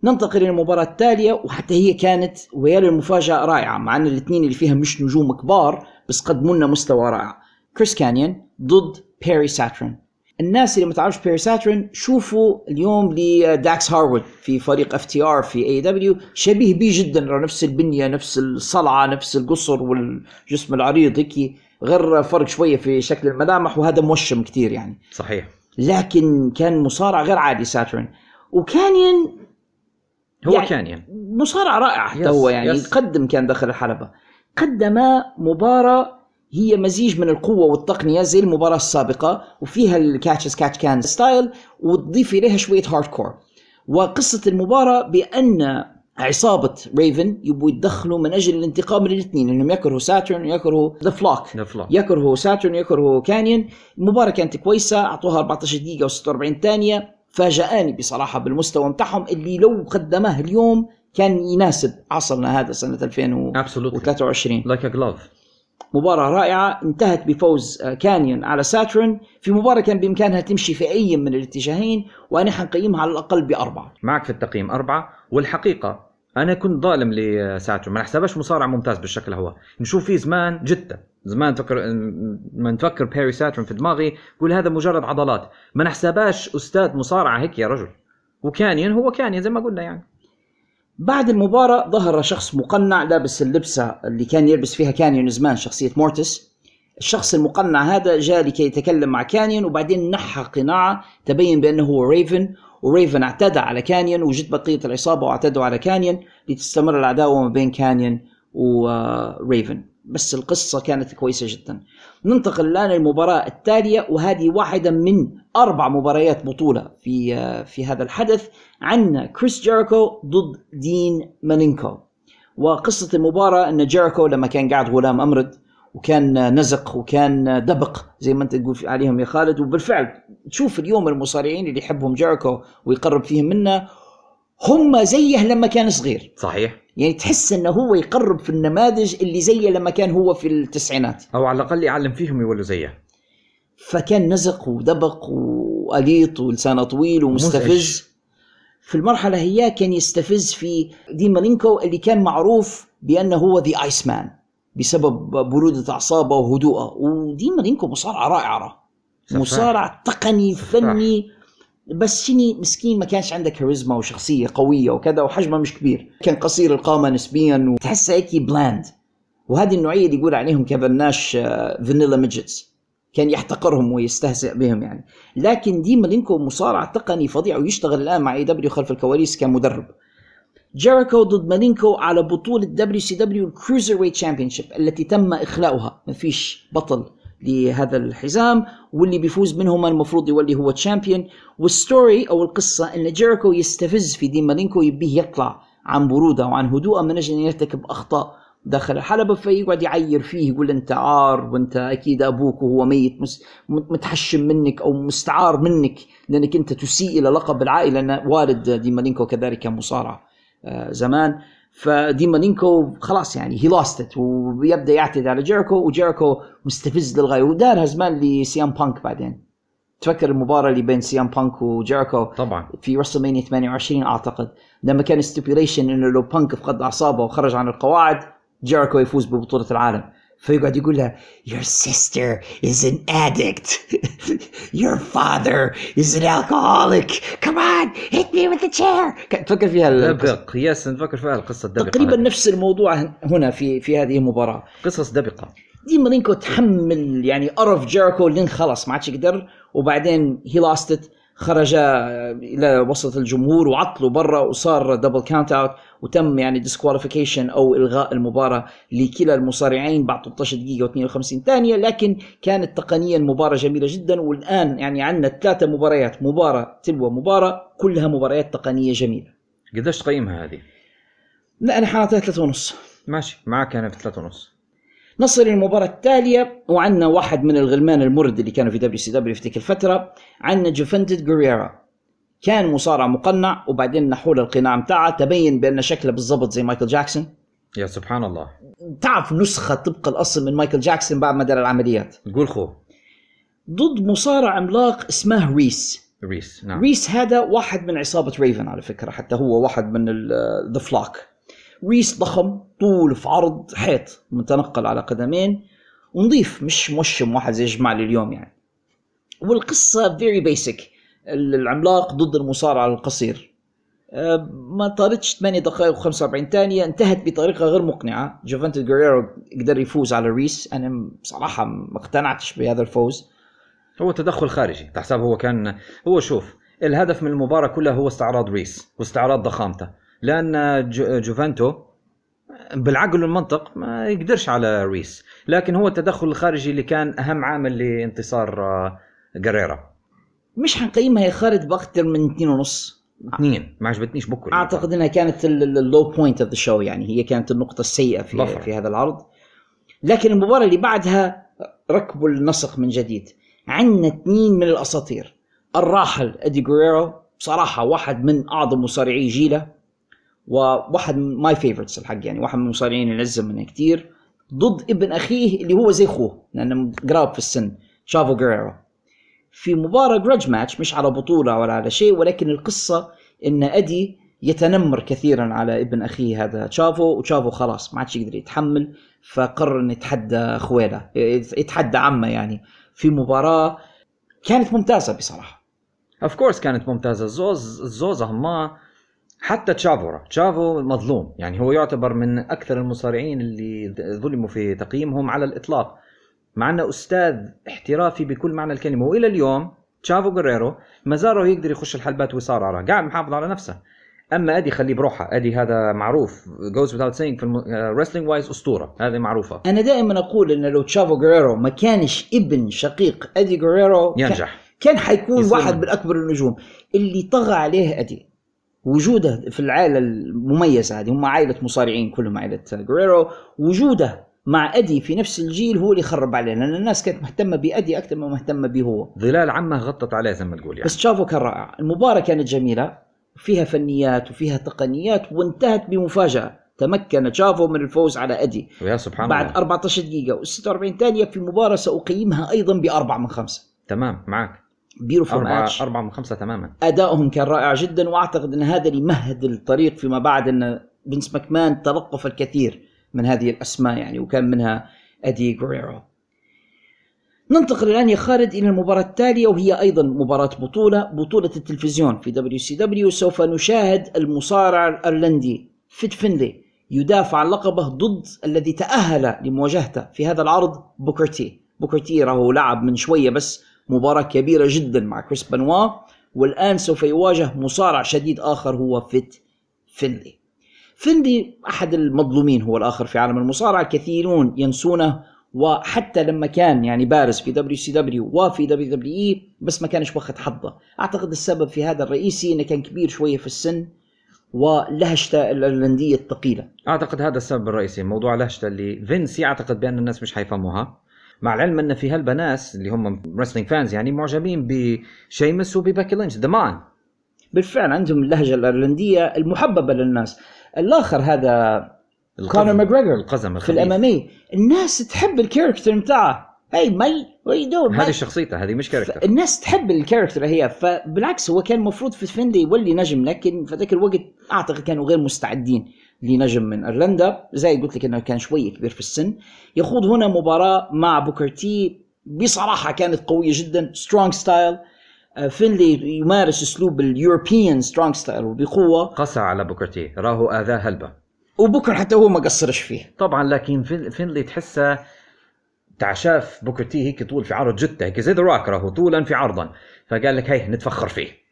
Speaker 1: ننتقل إلى المباراة التالية وحتى هي كانت ويا المفاجأة رائعة مع أن الاثنين اللي فيها مش نجوم كبار بس قدموا لنا مستوى رائع. كريس كانيون ضد بيري ساترن. الناس اللي ما تعرفش بيري ساترن شوفوا اليوم لداكس هارورد في فريق FTR في AEW شبيه بيه جدا نفس البنية نفس الصلعة نفس القصر والجسم العريض هيك غير فرق شوية في شكل الملامح وهذا موشم كتير يعني.
Speaker 2: صحيح.
Speaker 1: لكن كان مصارع غير عادي ساترن وكانيون
Speaker 2: هو
Speaker 1: يعني-
Speaker 2: كانيون.
Speaker 1: مصارع رائع حتى
Speaker 2: بس،
Speaker 1: هو يعني
Speaker 2: بس.
Speaker 1: قدم كان داخل الحلبة. قدم مباراة هي مزيج من القوة والتقنية زي المباراة السابقة وفيها ال catch as catch can style وتضيف إليها شوية hardcore وقصة المباراة بأن عصابة ريفن يبوا يتدخلوا من أجل الانتقام من الاثنين إنهم يكرهوا ساترن ويكرهوا
Speaker 2: The Flock.
Speaker 1: يكرهوا ساترن يكرهوا كانيون المباراة كانت كويسة أعطوها 14 دقيقة و46 ثانية. فاجأني بصراحة بالمستوى متاعهم اللي لو قدمه اليوم كان يناسب عصرنا هذا سنة 2023
Speaker 2: like a glove
Speaker 1: مباراة رائعة انتهت بفوز آه، كانيون على ساترن. في مباراة كان بإمكانها تمشي في أي من الاتجاهين وأنا حنقيمها على الأقل بأربعة.
Speaker 2: معك في التقييم أربعة. والحقيقة أنا كنت ظالم لساترن ما نحسبش مصارع ممتاز بالشكل هو. نشوف فيه زمان جدا. زمان تفكر ما نفكر بيري ساترن في دماغي قول هذا مجرد عضلات. ما نحسباش أستاذ مصارعة هيك يا رجل. وكانيون هو كانيون زي ما قلنا يعني.
Speaker 1: بعد المباراة ظهر شخص مقنع لابس اللبسة اللي كان يلبس فيها كانيون زمان شخصية مورتس. الشخص المقنع هذا جاء لكي يتكلم مع كانيون وبعدين نحى قناعه تبين بأنه هو ريفن وريفن اعتدى على كانيون وجت بقية العصابة واعتدوا على كانيون لتستمر العداوة ما بين كانيون وريفن بس القصة كانت كويسة جدا. ننتقل الآن للمباراة التالية وهذه واحدة من أربع مباريات بطولة في في هذا الحدث عندنا كريس جيريكو ضد دين مالينكو وقصة المباراة أن جيريكو لما كان قاعد غلام أمرد وكان نزق وكان دبق زي ما أنت تقول عليهم يا خالد. وبالفعل تشوف اليوم المصارعين اللي يحبهم جيريكو ويقرب فيهم منه هم زيه لما كان صغير.
Speaker 2: صحيح.
Speaker 1: يعني تحس إنه هو يقرب في النماذج اللي زيه لما كان هو في التسعينات.
Speaker 2: أو على الأقل يعلم فيهم يولوا زيه.
Speaker 1: فكان نزق ودبق وأليط ولسانه طويل ومستفز. في المرحلة هي كان يستفز في دي مالينكو اللي كان معروف بأنه هو the Iceman بسبب برودة أعصابه وهدوءه. ودي مالينكو مصارع رائعة. مصارع تقني فني. بس شني مسكين ما كانش عنده كاريزما وشخصية قوية وكذا وحجمه مش كبير. كان قصير القامة نسبيا وتحسه هيك bland وهذه النوعية اللي يقول عليهم كيفن ناش vanilla midgets كان يحتقرهم ويستهزئ بهم يعني. لكن دي مالينكو مصارع تقني فظيع ويشتغل الآن مع AEW خلف الكواليس كمدرب. جيريكو ضد مالينكو على بطولة WCW ال cruiserweight championship التي تم إخلاؤها. ما فيش بطل لهذا الحزام واللي بيفوز منهما المفروض يولي هو champion وال story أو القصة إن جيريكو يستفز في دي مالينكو يبيه يطلع عن برودة وعن هدوءه من أجل أن يرتكب أخطاء. داخل الحلبة فيقعد يعير فيه يقول أنت عار وأنت أكيد أبوك وهو ميت متحشم منك أو مستعار منك لأنك أنت تسيء إلى لقب العائلة لأن والد دي مالينكو كذلك كان مصارع آه، زمان. فدي مالينكو خلاص يعني he lost it ويبدأ يعتدي على جيريكو وجيريكو مستفز للغاية ودارها زمان ل CM Punk بعدين. تفكر المباراة اللي بين CM Punk وجيريكو
Speaker 2: طبعا.
Speaker 1: في رسلمانيا 28 أعتقد. لما كان stipulation إنه لو بانك فقد أعصابه وخرج عن القواعد جيريكو يفوز ببطولة العالم فيقعد يقول لها Your sister is an addict. (laughs) Your father is an alcoholic. Come on, hit me with the chair. تفكر فيها.
Speaker 2: دبق yes نفكر فيها القصة الدبقة
Speaker 1: تقريبا
Speaker 2: هذه.
Speaker 1: نفس الموضوع هنا في في هذه المباراة
Speaker 2: قصص دبقة
Speaker 1: دي مالينكو تحمل يعني قرف جيريكو لين خلص ما عادش يقدر وبعدين he lost it خرج إلى وسط الجمهور وعطلوا برا وصار double count out وتم يعني disqualification أو إلغاء المباراة لكلا المصارعين بعد 13 دقيقة و52 ثانية لكن كانت تقنيا مباراة جميلة جدا والآن يعني عندنا ثلاثة مباريات مباراة تلو مباراة كلها مباريات تقنية جميلة.
Speaker 2: قديش تقيمها هذه؟
Speaker 1: لا أنا حاطيها ثلاثة ونص.
Speaker 2: ماشي معك أنا في ثلاثة ونص.
Speaker 1: نصل للمباراة التالية وعندنا واحد من الغلمان المرد اللي كانوا في WCW في تلك الفترة عندنا جوفنتود جوريرا كان مصارع مقنع وبعدين نحوا له القناع بتاعه تبين بأن شكله بالضبط زي مايكل جاكسون.
Speaker 2: يا سبحان الله.
Speaker 1: تعرف نسخة طبق الأصل من مايكل جاكسون بعد ما دار العمليات؟
Speaker 2: قول خو.
Speaker 1: ضد مصارع عملاق اسمه ريس.
Speaker 2: ريس نعم.
Speaker 1: ريس هذا واحد من عصابة ريفن على فكرة حتى هو واحد من The Flock ريس ضخم طول في عرض حيط متنقل على قدمين ونظيف مش موشم واحد زي جمال اليوم يعني. والقصة very basic العملاق ضد المصارع القصير. أه، ما طارتش 8 دقائق و45 ثانية انتهت بطريقة غير مقنعة. جوفنتو جوريرو قدر يفوز على ريس. أنا بصراحة ما اقتنعتش بهذا الفوز.
Speaker 2: هو تدخل خارجي تحسب هو كان هو شوف الهدف من المباراة كلها هو استعراض ريس واستعراض ضخامته. لأن جو- جوفنتو بالعقل والمنطق ما يقدرش على ريس. لكن هو التدخل الخارجي اللي كان أهم عامل لانتصار آه، جريرا
Speaker 1: مش حنقيمها يا خالد باكثر من اثنين ونص؟
Speaker 2: اثنين ما عجبتنيش بكل.
Speaker 1: أعتقد إنها كانت ال low point of the show يعني. هي كانت النقطة السيئة في
Speaker 2: ظفر.
Speaker 1: في هذا العرض. لكن المباراة اللي بعدها ركبوا النسق من جديد. عندنا اثنين من الأساطير. الراحل إدي جوريرو بصراحة واحد من أعظم مصارعي جيلة. وواحد my favourites الحق يعني واحد من المصارعين اللي عزم منها كثير ضد ابن أخيه اللي هو زي أخوه لأنه قراب في السن شافو جوريرو في مباراة grudge match مش على بطولة ولا على شيء ولكن القصة إن أدي يتنمر كثيرا على ابن أخيه هذا تشافو وتشافو خلاص ما عادش يقدر يتحمل فقرر إنه يتحدى خويله يتحدى عمه يعني. في مباراة كانت ممتازة بصراحة.
Speaker 2: of course كانت ممتازة. الزوز الزوزه ما حتى تشافو تشافو مظلوم يعني هو يعتبر من أكثر المصارعين اللي ظلموا في تقييمهم على الإطلاق مع أنه أستاذ احترافي بكل معنى الكلمة. وإلى اليوم تشافو جريرو ما زال يقدر يخش الحلبات ويصارع قاعد محافظ على نفسه. أما أدي خليه بروحه أدي هذا معروف goes without saying في ال wrestling wise أسطورة هذه معروفة.
Speaker 1: أنا دائما أقول إن لو تشافو جريرو ما كانش ابن شقيق أدي جريرو
Speaker 2: ينجح.
Speaker 1: كان حيكون واحد. من اكبر النجوم. اللي طغى عليه أدي. وجوده في العائلة المميزة هذه هم عائلة مصارعين كلهم عائلة جريرو وجوده مع أدي في نفس الجيل هو اللي خرب عليه لأن الناس كانت مهتمة بأدي أكثر ما مهتمة به هو.
Speaker 2: ظلال عمه غطت عليه زي ما تقول يعني.
Speaker 1: بس تشافو كان رائع. المباراة كانت جميلة فيها فنيات وفيها تقنيات وانتهت بمفاجأة. تمكن تشافو من الفوز على أدي.
Speaker 2: ويا سبحان
Speaker 1: بعد
Speaker 2: الله.
Speaker 1: 14 دقيقة و46 ثانية في مباراه سأقيمها أيضا بأربعة من خمسة.
Speaker 2: تمام معك.
Speaker 1: beautiful
Speaker 2: أربعة
Speaker 1: ماتش.
Speaker 2: أربعة من خمسة تماما.
Speaker 1: ادائهم كان رائع جدا وأعتقد إن هذا اللي مهد الطريق فيما بعد إن فينس ماكمان تلقف الكثير من هذه الأسماء يعني وكان منها أدي جوريرو ننتقل الآن يا خالد إلى المباراة التالية وهي أيضا مباراة بطولة بطولة التلفزيون في WCW سوف نشاهد المصارع الأيرلندي فيت فينلي يدافع عن لقبه ضد الذي تأهل لمواجهته في هذا العرض بوكر تي. بوكر تي راهو لعب من شوية بس مباراة كبيرة جدا مع كريس بنوا والآن سوف يواجه مصارع شديد آخر هو فيت فينلي فينلي أحد المظلومين هو الآخر في عالم المصارعة الكثيرون ينسونه وحتى لما كان يعني بارز في WCW وفي WWE بس ما كانش واخد حظه. أعتقد السبب في هذا الرئيسي إنه كان كبير شوية في السن ولهجته الايرلنديه الثقيلة.
Speaker 2: أعتقد هذا السبب الرئيسي موضوع لهجته اللي فينس يعتقد بأن الناس مش حيفهموها. مع العلم أن في هلبة ناس اللي هم wrestling fans يعني معجبين بشيمس وبباكي لينش The Man
Speaker 1: بالفعل عندهم اللهجة الأيرلندية المحببة للناس. الآخر هذا كونر ماجريجر
Speaker 2: القزم
Speaker 1: في
Speaker 2: الخبيث
Speaker 1: الأمامي. الناس تحب ال character بتاعه. how you doing
Speaker 2: هذه شخصيته هذه مش character
Speaker 1: الناس تحب ال character هي. فبالعكس هو كان المفروض في فينلي يولي نجم لكن في ذاك الوقت أعتقد كانوا غير مستعدين. لنجم من ايرلندا زي قلت لك إنه كان شوية كبير في السن. يخوض هنا مباراة مع بوكر تي بصراحة كانت قوية جدا. strong style فينلي يمارس أسلوب ال European strong style وبقوة.
Speaker 2: قسى على بوكر تي راهو آذاه هلبة.
Speaker 1: وبوكر حتى هو ما قصرش فيه.
Speaker 2: طبعا لكن فين- فينلي تحسه تاع شاف بوكر تي هيك طول في عرض جته هيك زي The Rock راهو طولا في عرضا. فقال لك هي نتفخر فيه.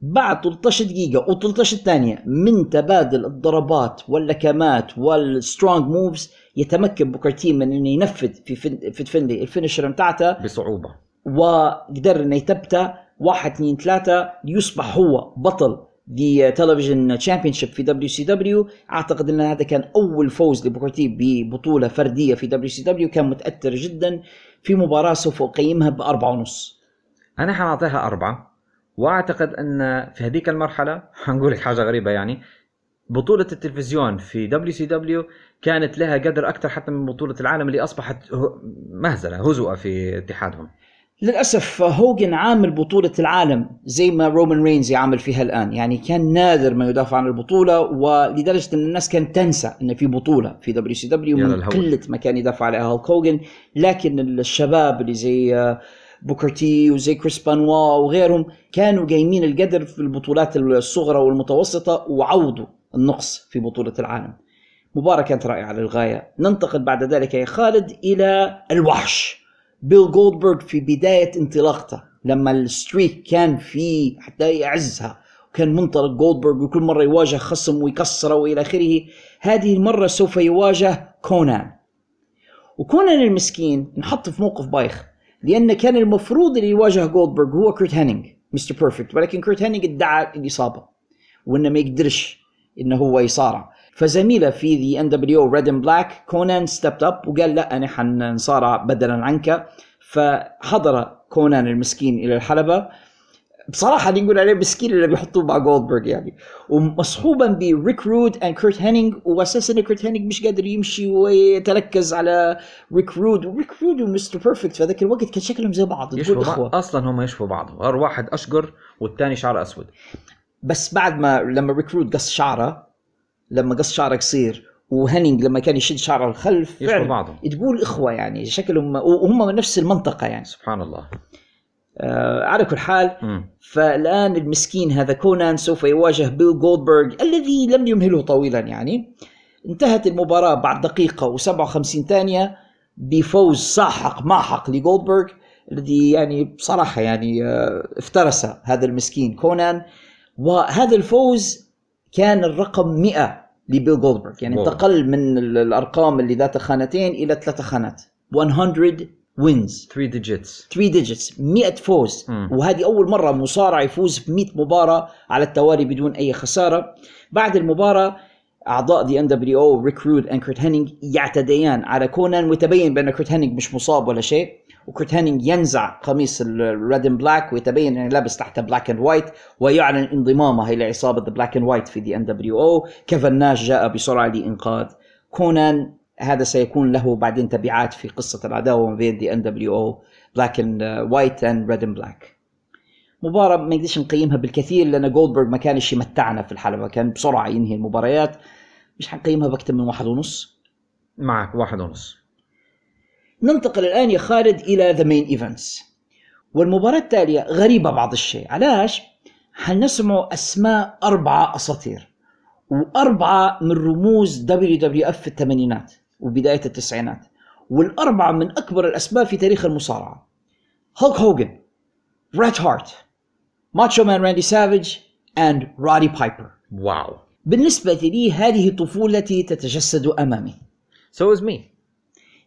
Speaker 1: بعد 13 دقيقة و13 ثانية من تبادل الضربات واللكمات وال strong moves يتمكن بوكر من إنه ينفذ في في فينلي ال finisher بتاعته
Speaker 2: بصعوبة.
Speaker 1: وقدر إنه يثبته واحد اثنين ثلاثة ليصبح هو بطل the Television Championship في WCW أعتقد إن هذا كان أول فوز لبوكر تي ببطولة فردية في W CW كان متأثر جدا في مباراة سوف أقيمها بأربعة ونص.
Speaker 2: أنا حنعطيها أربعة. وأعتقد أن في هذيك المرحلة (laughs) حنقول لك حاجة غريبة يعني بطولة التلفزيون في WCW كانت لها قدر أكثر حتى من بطولة العالم اللي أصبحت ه- مهزلة هزوء في اتحادهم.
Speaker 1: للأسف هوجن عامل بطولة العالم زي ما رومان رينز يعمل فيها الآن، يعني كان نادر ما يدافع عن البطولة ولدرجة أن الناس كانت تنسى أن في بطولة في
Speaker 2: WCW
Speaker 1: من. قلة ما كان يدافع عليها هولك هوجن، لكن الشباب اللي زي آه، بوكر تي وزي كريس بانوا وغيرهم كانوا قايمين القدر في البطولات الصغرى والمتوسطة وعوضوا النقص في بطولة العالم. مباراة كانت رائعة للغاية. ننتقل بعد ذلك يا خالد إلى الوحش. بيل جولدبرغ في بداية انطلاقته لما ال streak كان في حتى يعزها وكان منطلق جولدبرغ وكل مرة يواجه خصم ويكسره وإلى آخره. هذه المرة سوف يواجه كونان. وكونان المسكين انحط في موقف بايخ. لأن كان المفروض اللي يواجه جولدبرغ هو كيرت هانينج Mr. Perfect ولكن كيرت هانينج ادعى الإصابة وإنه ما يقدرش إنه هو يصارع. فزميله في the nWo Red and Black كونان stepped up وقال لا أنا حنصارع بدلا عنك. فحضر كونان المسكين إلى الحلبة. بصراحة نقول عليه مسكين اللي بيحطوه مع جولدبرغ يعني. ومصحوبا بريك رود and كيرت هانينج واساسا كيرت هانينج مش قادر يمشي ويتعكز على ريك رود وريك رود و Mr. Perfect في ذاك الوقت كان شكلهم زي بعض
Speaker 2: يشبهوا بعض. أصلا هم يشبهوا بعض. واحد أشقر والثاني شعره أسود.
Speaker 1: بس بعد ما لما ريك رود قص شعره لما قص شعره قصير وهنينج لما كان يشد شعره الخلف
Speaker 2: يشبهوا بعضهم.
Speaker 1: تقول إخوة يعني شكلهم وهم من نفس المنطقة يعني.
Speaker 2: سبحان الله.
Speaker 1: آه على كل حال
Speaker 2: مم.
Speaker 1: فالآن المسكين هذا كونان سوف يواجه بيل جولدبرغ الذي لم يمهله طويلا يعني انتهت المباراة بعد دقيقة و57 ثانية بفوز ساحق ماحق لجولدبرغ الذي يعني بصراحة يعني آه، افترس هذا المسكين كونان وهذا الفوز كان الرقم 100 لبيل جولدبرغ يعني. انتقل من ال- الأرقام اللي ذات خانتين إلى ثلاث خانات 100 wins
Speaker 2: 3 digits
Speaker 1: 3 digits 100 فوز.
Speaker 2: مم.
Speaker 1: وهذه أول مرة مصارع يفوز ب 100 مباراة على التوالي بدون أي خسارة. بعد المباراة أعضاء the nWo ريك رود and كيرت هانينج يعتديان على كونان ويتبين بأن كيرت هانينج مش مصاب ولا شيء. وكيرت هانينج ينزع قميص ال Red and Black ويتبين أنه لابس تحته Black and White ويعلن انضمامه إلى عصابه the Black and White في the nWo كيفن ناش جاء بسرعة لإنقاذ كونان. هذا سيكون له بعدين تبعات في قصة العداوة ما بين the nWo Black and White and Red and Black مباراة ما نقدرش نقيمها بالكثير لأن جولدبرغ ما كانش يمتعنا في الحلبة كان بسرعة ينهي المباريات. مش حنقيمها بأكثر من واحد ونص.
Speaker 2: معك واحد ونص.
Speaker 1: ننتقل الآن يا خالد إلى the main events والمباراة التالية غريبة بعض الشيء. علاش؟ حنسمع أسماء أربعة أساطير وأربعة من رموز WWF في الثمانينات. وبداية التسعينات. والأربعة من أكبر الأسماء في تاريخ المصارعة. هولك هوجن بريت هارت Macho Man راندي سافيج and رودي بايبر
Speaker 2: wow
Speaker 1: بالنسبة لي هذه طفولتي تتجسد أمامي.
Speaker 2: so is me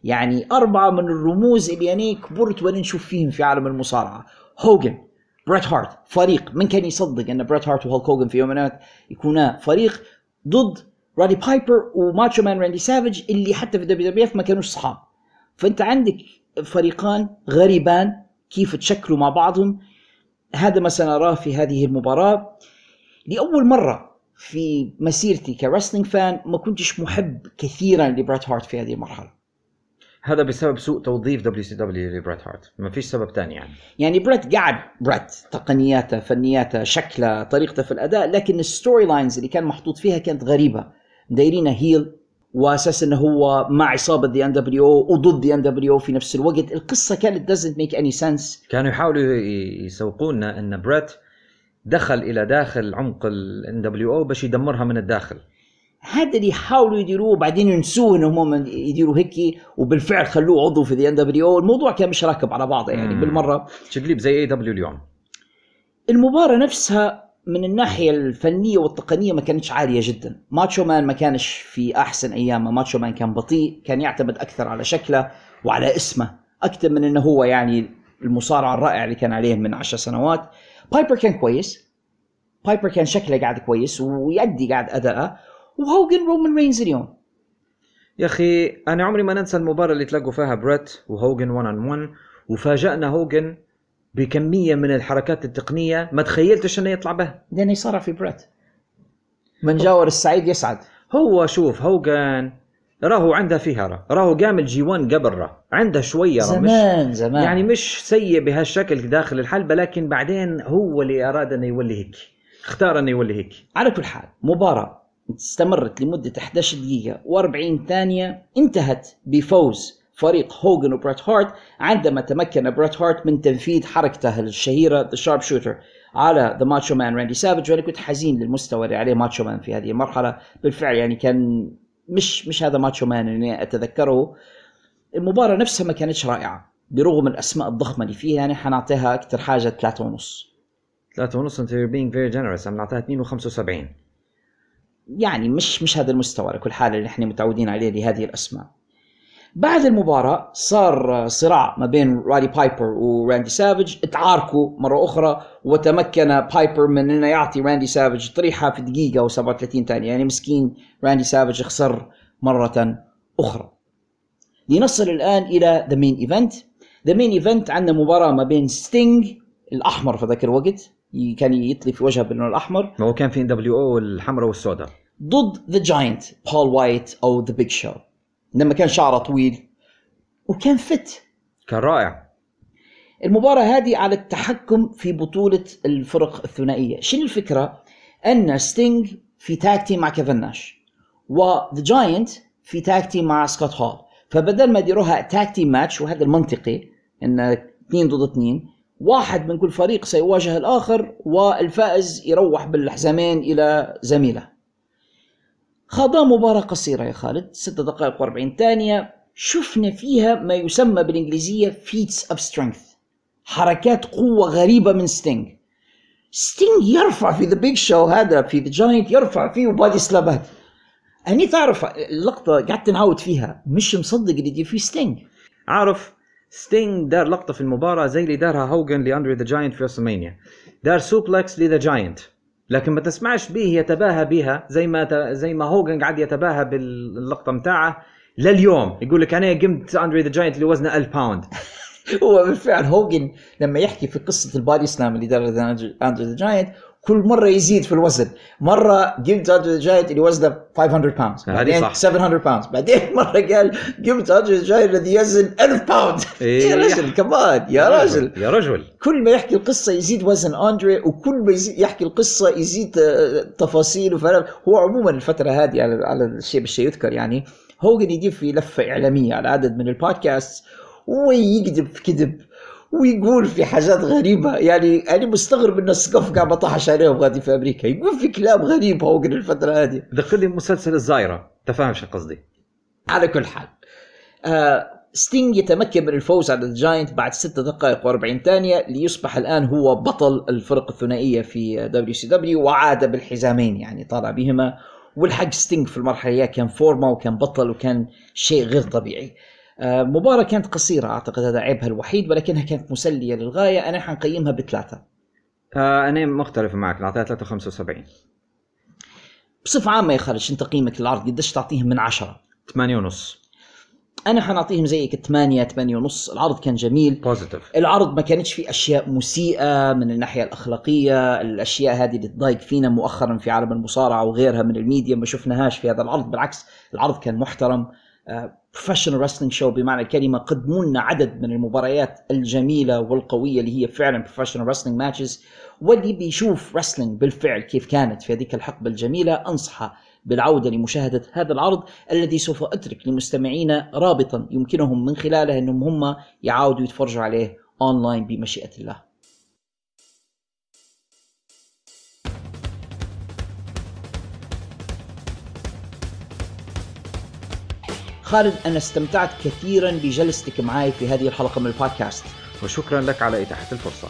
Speaker 1: يعني أربعة من الرموز اللي أنا كبرت وأنا نشوف فيهم في عالم المصارعة. هوجن بريت هارت فريق. من كان يصدق أن بريت هارت وهولك هوجن في يوم من الأيام يكونا فريق ضد رودي بايبر و Macho Man راندي سافيج اللي حتى في WWF ما كانوش صحاب. فأنت عندك فريقان غريبان كيف تشكلوا مع بعضهم. هذا ما سنراه في هذه المباراة. لأول مرة في مسيرتي ك wrestling fan ما كنتش محب كثيرا لبريت هارت في هذه المرحلة.
Speaker 2: هذا بسبب سوء توظيف دبليو سي دبليو لبريت هارت. ما فيش سبب ثاني يعني.
Speaker 1: يعني بريت قاعد بريت تقنياته فنياته شكله طريقته في الأداء لكن ال storylines اللي كان محطوط فيها كانت غريبة. دايرينه heel واساس انه هو مع عصابة the ان دبليو وضد the nWo في نفس الوقت. القصة كانت doesn't make any sense.
Speaker 2: كانوا يحاولوا يسوقوا لنا إن بريت دخل إلى داخل عمق الان دبليو أو باش يدمرها من الداخل.
Speaker 1: هذا اللي يحاولوا يديروه بعدين ينسوه إنهم هم يديروا هيك وبالفعل خلوه عضو في the nWo الموضوع كان مش راكب على بعضه يعني
Speaker 2: مم.
Speaker 1: بالمرة.
Speaker 2: تقليب زي AEW اليوم.
Speaker 1: المباراة نفسها من الناحية الفنية والتقنية ما كانتش عالية جدا. ماتشو مان ما كانش في أحسن أيامه. ماتشو مان كان بطيء كان يعتمد أكثر على شكله وعلى اسمه أكثر من أنه هو يعني المصارع الرائع اللي كان عليه من عشر سنوات. بايبر كان كويس. بايبر كان شكله قاعد كويس ويأدي قاعد أداءه. وهوجن رومان رينز اليوم.
Speaker 2: يا أخي أنا عمري ما ننسى المباراة اللي تلاقوا فيها بريت وهوجن one on one وفاجأنا هوجن بكمية من الحركات التقنية ما تخيلتش إنه يطلع بها
Speaker 1: لأنه يصارع في بريت من جاور السعيد يسعد.
Speaker 2: هو شوف هوجن راهو عنده فيها راهو قام الجي 1 قبل راه. عنده شوية راه مش
Speaker 1: زمان زمان.
Speaker 2: يعني مش سيء بهالشكل داخل الحلبة لكن بعدين هو اللي أراد أنه يولي هيك. اختار أنه يولي هيك.
Speaker 1: على كل حال مباراة استمرت لمدة 11 دقيقة و40 ثانية انتهت بفوز فريق هوجن وبريت هارت عندما تمكن بريت هارت من تنفيذ حركته الشهيرة ذا شارب شوتر على the ماتشو مان راندي سافج وأنا كنت حزين للمستوى اللي عليه ماتشو مان في هذه المرحلة. بالفعل يعني كان مش مش هذا ماتشو مان اللي أتذكره. المباراة نفسها ما كانتش رائعة برغم الأسماء الضخمة اللي فيها. يعني حنعطيها أكثر حاجة ثلاثة ونص.
Speaker 2: ثلاثة ونص أنت being very generous. أنا نعطيها 2 و75
Speaker 1: يعني مش مش هذا المستوى على كل حال اللي إحنا متعودين عليه لهذه الأسماء. بعد المباراة صار صراع ما بين رادي بايبر وراندي سافج اتعاركوا مرة أخرى وتمكن بايبر من إنه يعطي راندي سافج طريحة في دقيقة و37 ثانية يعني مسكين راندي سافج خسر مرة أخرى. لنصل الآن إلى the main event. The main event عندنا مباراة ما بين ستينج الأحمر في ذاك الوقت كان يطلي في وجهه باللون الأحمر
Speaker 2: هو كان في ان دبليو أو الحمراء والسوداء
Speaker 1: ضد the جاينت بول وايت أو the بيج شو لما كان شعره طويل وكان fit.
Speaker 2: كان رائع.
Speaker 1: المباراة هذه على التحكم في بطولة الفرق الثنائية. شنو الفكرة؟ أن ستينج في tag team مع كيفن ناش و the جاينت في tag team مع سكوت هول فبدل ما يديروها tag team match وهذا المنطقي إن اثنين ضد اثنين واحد من كل فريق سيواجه الآخر والفائز يروح بالحزامين إلى زميله. خاضا مباراة قصيرة يا خالد ست دقائق و40 ثانية. شفنا فيها ما يسمى بالإنجليزية feats of strength حركات قوة غريبة من ستينج ستينج يرفع في the بيج شو هذا في the جاينت يرفع فيه و body slam ات. أني تعرف اللقطة قعدت نعود فيها مش مصدق اللي يجي فيه ستينج
Speaker 2: عارف ستينج دار لقطة في المباراة زي اللي دارها هوجن لأندري the جاينت في رسلمانيا دار suplex ل the جاينت لكن ما تسمعش به يتباهى بها زي ما. زي ما هوجن قاعد يتباهى باللقطة متاعه لليوم يقول لك أنا قمت أندري the جاينت اللي وزنه 1000 باوند (laughs)
Speaker 1: هو بالفعل هوجن لما يحكي في قصة ال body slam اللي دار أندري the جاينت كل مرة يزيد في الوزن. أندري the جاينت اللي وزنه 500 باوند بعدين
Speaker 2: صح.
Speaker 1: 700 باوند بعدين (laughs) مرة قال the جاينت الذي يزن 1000 باوند (laughs)
Speaker 2: إيه.
Speaker 1: يا رجل كمان يا راجل
Speaker 2: يا رجل.
Speaker 1: كل ما يحكي القصة يزيد وزن أندري وكل ما يحكي القصة يزيد آه، تفاصيل وفهم هو عموما الفترة هذه على على الشيء بالشيء يذكر يعني هوجن يجيب في لفة إعلامية على عدد من البودكاست ويكذب في كذب. ويقول في حاجات غريبة. يعني أنا مستغرب إن السقف قاعد بطحش عليهم غادي في أمريكا. يقول في كلام غريب هوجن الفترة هذه.
Speaker 2: ذكرني بمسلسل الزايرة تفهم شو قصدي؟
Speaker 1: على كل حال. آه ستينج يتمكن من الفوز على الجاينت بعد 6 دقائق و40 ثانية ليصبح الآن هو بطل الفرق الثنائية في دبليو سي دبليو وعاد بالحزامين يعني طالع بهما. والحق ستينج في المرحلة الجاية كان فورمة وكان بطل وكان شيء غير طبيعي. آه مباراة كانت قصيرة أعتقد هذا عيبها الوحيد ولكنها كانت مسلية للغاية. أنا حنقيمها بثلاثة.
Speaker 2: آه أنا مختلف معك نعطيها 3.75
Speaker 1: بصفة عامة يا خالد شنو تقييمك للعرض؟ قديش تعطيهم من عشرة؟
Speaker 2: 8 ونص.
Speaker 1: أنا حنعطيهم زيك 8 8 ونص. العرض كان جميل.
Speaker 2: positive
Speaker 1: العرض ما كانتش فيه أشياء مسيئة من الناحية الأخلاقية الأشياء هذه اللي تضايق فينا مؤخرا في عالم المصارعة وغيرها من الميديا ما شفناهاش في هذا العرض. بالعكس العرض كان محترم. professional wrestling show بمعنى الكلمة قدموا لنا عدد من المباريات الجميلة والقوية اللي هي فعلا professional wrestling matches واللي بيشوف wrestling بالفعل كيف كانت في هذيك الحقبة الجميلة انصحه بالعودة لمشاهدة هذا العرض الذي سوف أترك لمستمعينا رابطا يمكنهم من خلاله إنهم هم يعاودوا يتفرجوا عليه اونلاين بمشيئة الله. خالد أنا استمتعت كثيرا بجلستك معي في هذه الحلقة من البودكاست.
Speaker 2: وشكرا لك على إتاحة
Speaker 1: الفرصة.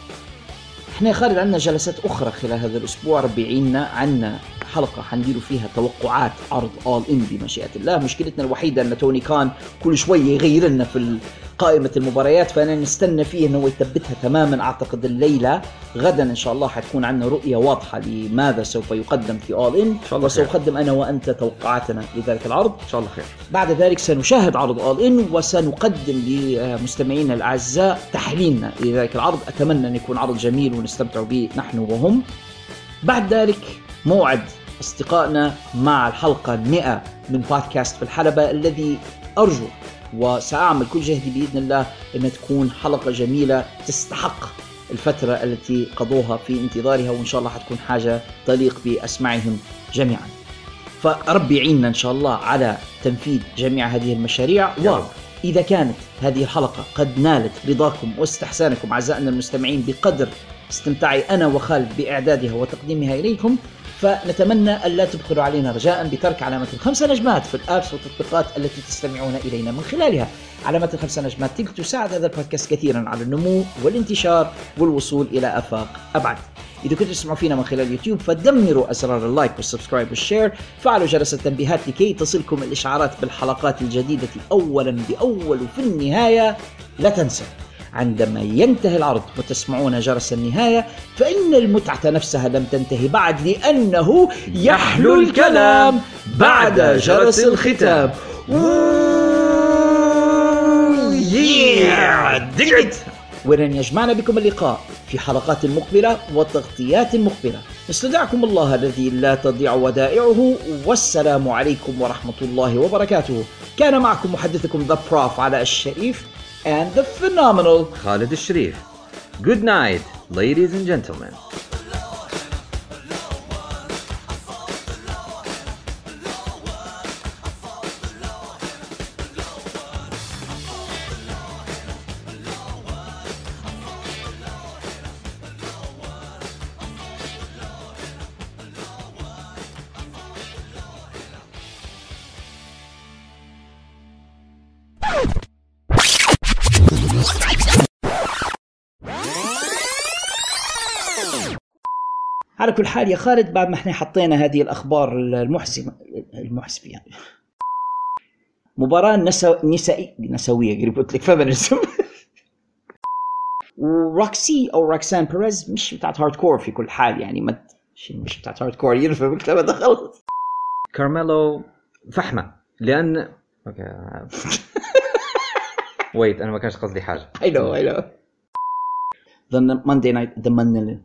Speaker 1: إحنا خالد عندنا جلسات أخرى خلال هذا الأسبوع ربي يعيننا عندنا حلقة حنديروا فيها توقعات عرض اول ان بمشيئة الله. مشكلتنا الوحيدة أن توني كان كل شوية يغير لنا في قائمة المباريات فأنا نستنى فيه أنه يثبتها تماما. أعتقد الليلة غدا إن شاء الله حتكون عندنا رؤية واضحة لماذا سوف يقدم في أول إن
Speaker 2: شاء الله.
Speaker 1: وسأقدم أنا وأنت توقعاتنا لذلك العرض.
Speaker 2: إن شاء الله خير.
Speaker 1: بعد ذلك سنشاهد عرض اول ان وسنقدم لمستمعينا الأعزاء تحليلنا لذلك العرض. أتمنى أن يكون عرض جميل ونستمتع به نحن وهم. بعد ذلك موعد أصدقائنا مع الحلقة 100 من بودكاست في الحلبة الذي أرجو وسأعمل كل جهدي بإذن الله أن تكون حلقة جميلة تستحق الفترة التي قضوها في انتظارها وإن شاء الله حتكون حاجة تليق باسماعهم جميعا. فربي يعيننا إن شاء الله على تنفيذ جميع هذه المشاريع. وإذا كانت هذه الحلقة قد نالت رضاكم واستحسانكم أعزائنا المستمعين بقدر استمتاعي أنا وخالد بإعدادها وتقديمها إليكم فنتمنى الا تبخلوا علينا رجاء بترك علامة الخمسه نجمات في الابس والتطبيقات التي تستمعون إلينا من خلالها. علامات الخمسه نجمات تساعد هذا البودكاست كثيرا على النمو والانتشار والوصول إلى أفاق أبعد. إذا كنتوا تسمعوا فينا من خلال يوتيوب فدمروا أزرار ال like وال subscribe وال share. فعلوا جرس التنبيهات لكي تصلكم الإشعارات بالحلقات الجديدة أولا بأول وفي النهاية. لا تنسى عندما ينتهي العرض وتسمعون جرس النهاية فإن المتعة نفسها لم تنتهي بعد لأنه يحلو الكلام بعد جرس الختام. ولن يجمعنا بكم اللقاء في حلقات مقبلة وتغطيات مقبلة. استودعكم الله الذي لا تضيع ودائعه. والسلام عليكم ورحمة الله وبركاته. كان معكم محدثكم The Prof علاء الشريف. and the phenomenal
Speaker 2: Khalid Sharif. Good night, ladies and gentlemen.
Speaker 1: على كل حال يا خالد بعد ما إحنا حطينا هذه الأخبار المحزنه المحزنه يعني. مباراة نسو... نسائية نسوية قريب قلت لك فيمينيزم وروكسي أو روكسان بيريز مش بتاعت هارد كور في كل حال يعني ما مش بتاعت هارد كور ينفع مكتبة دخلت
Speaker 2: كارميلو فحمة لأن أوكي. (laughs) ويت أنا ما كانش قصدي
Speaker 1: I know I know. The Monday night the Monday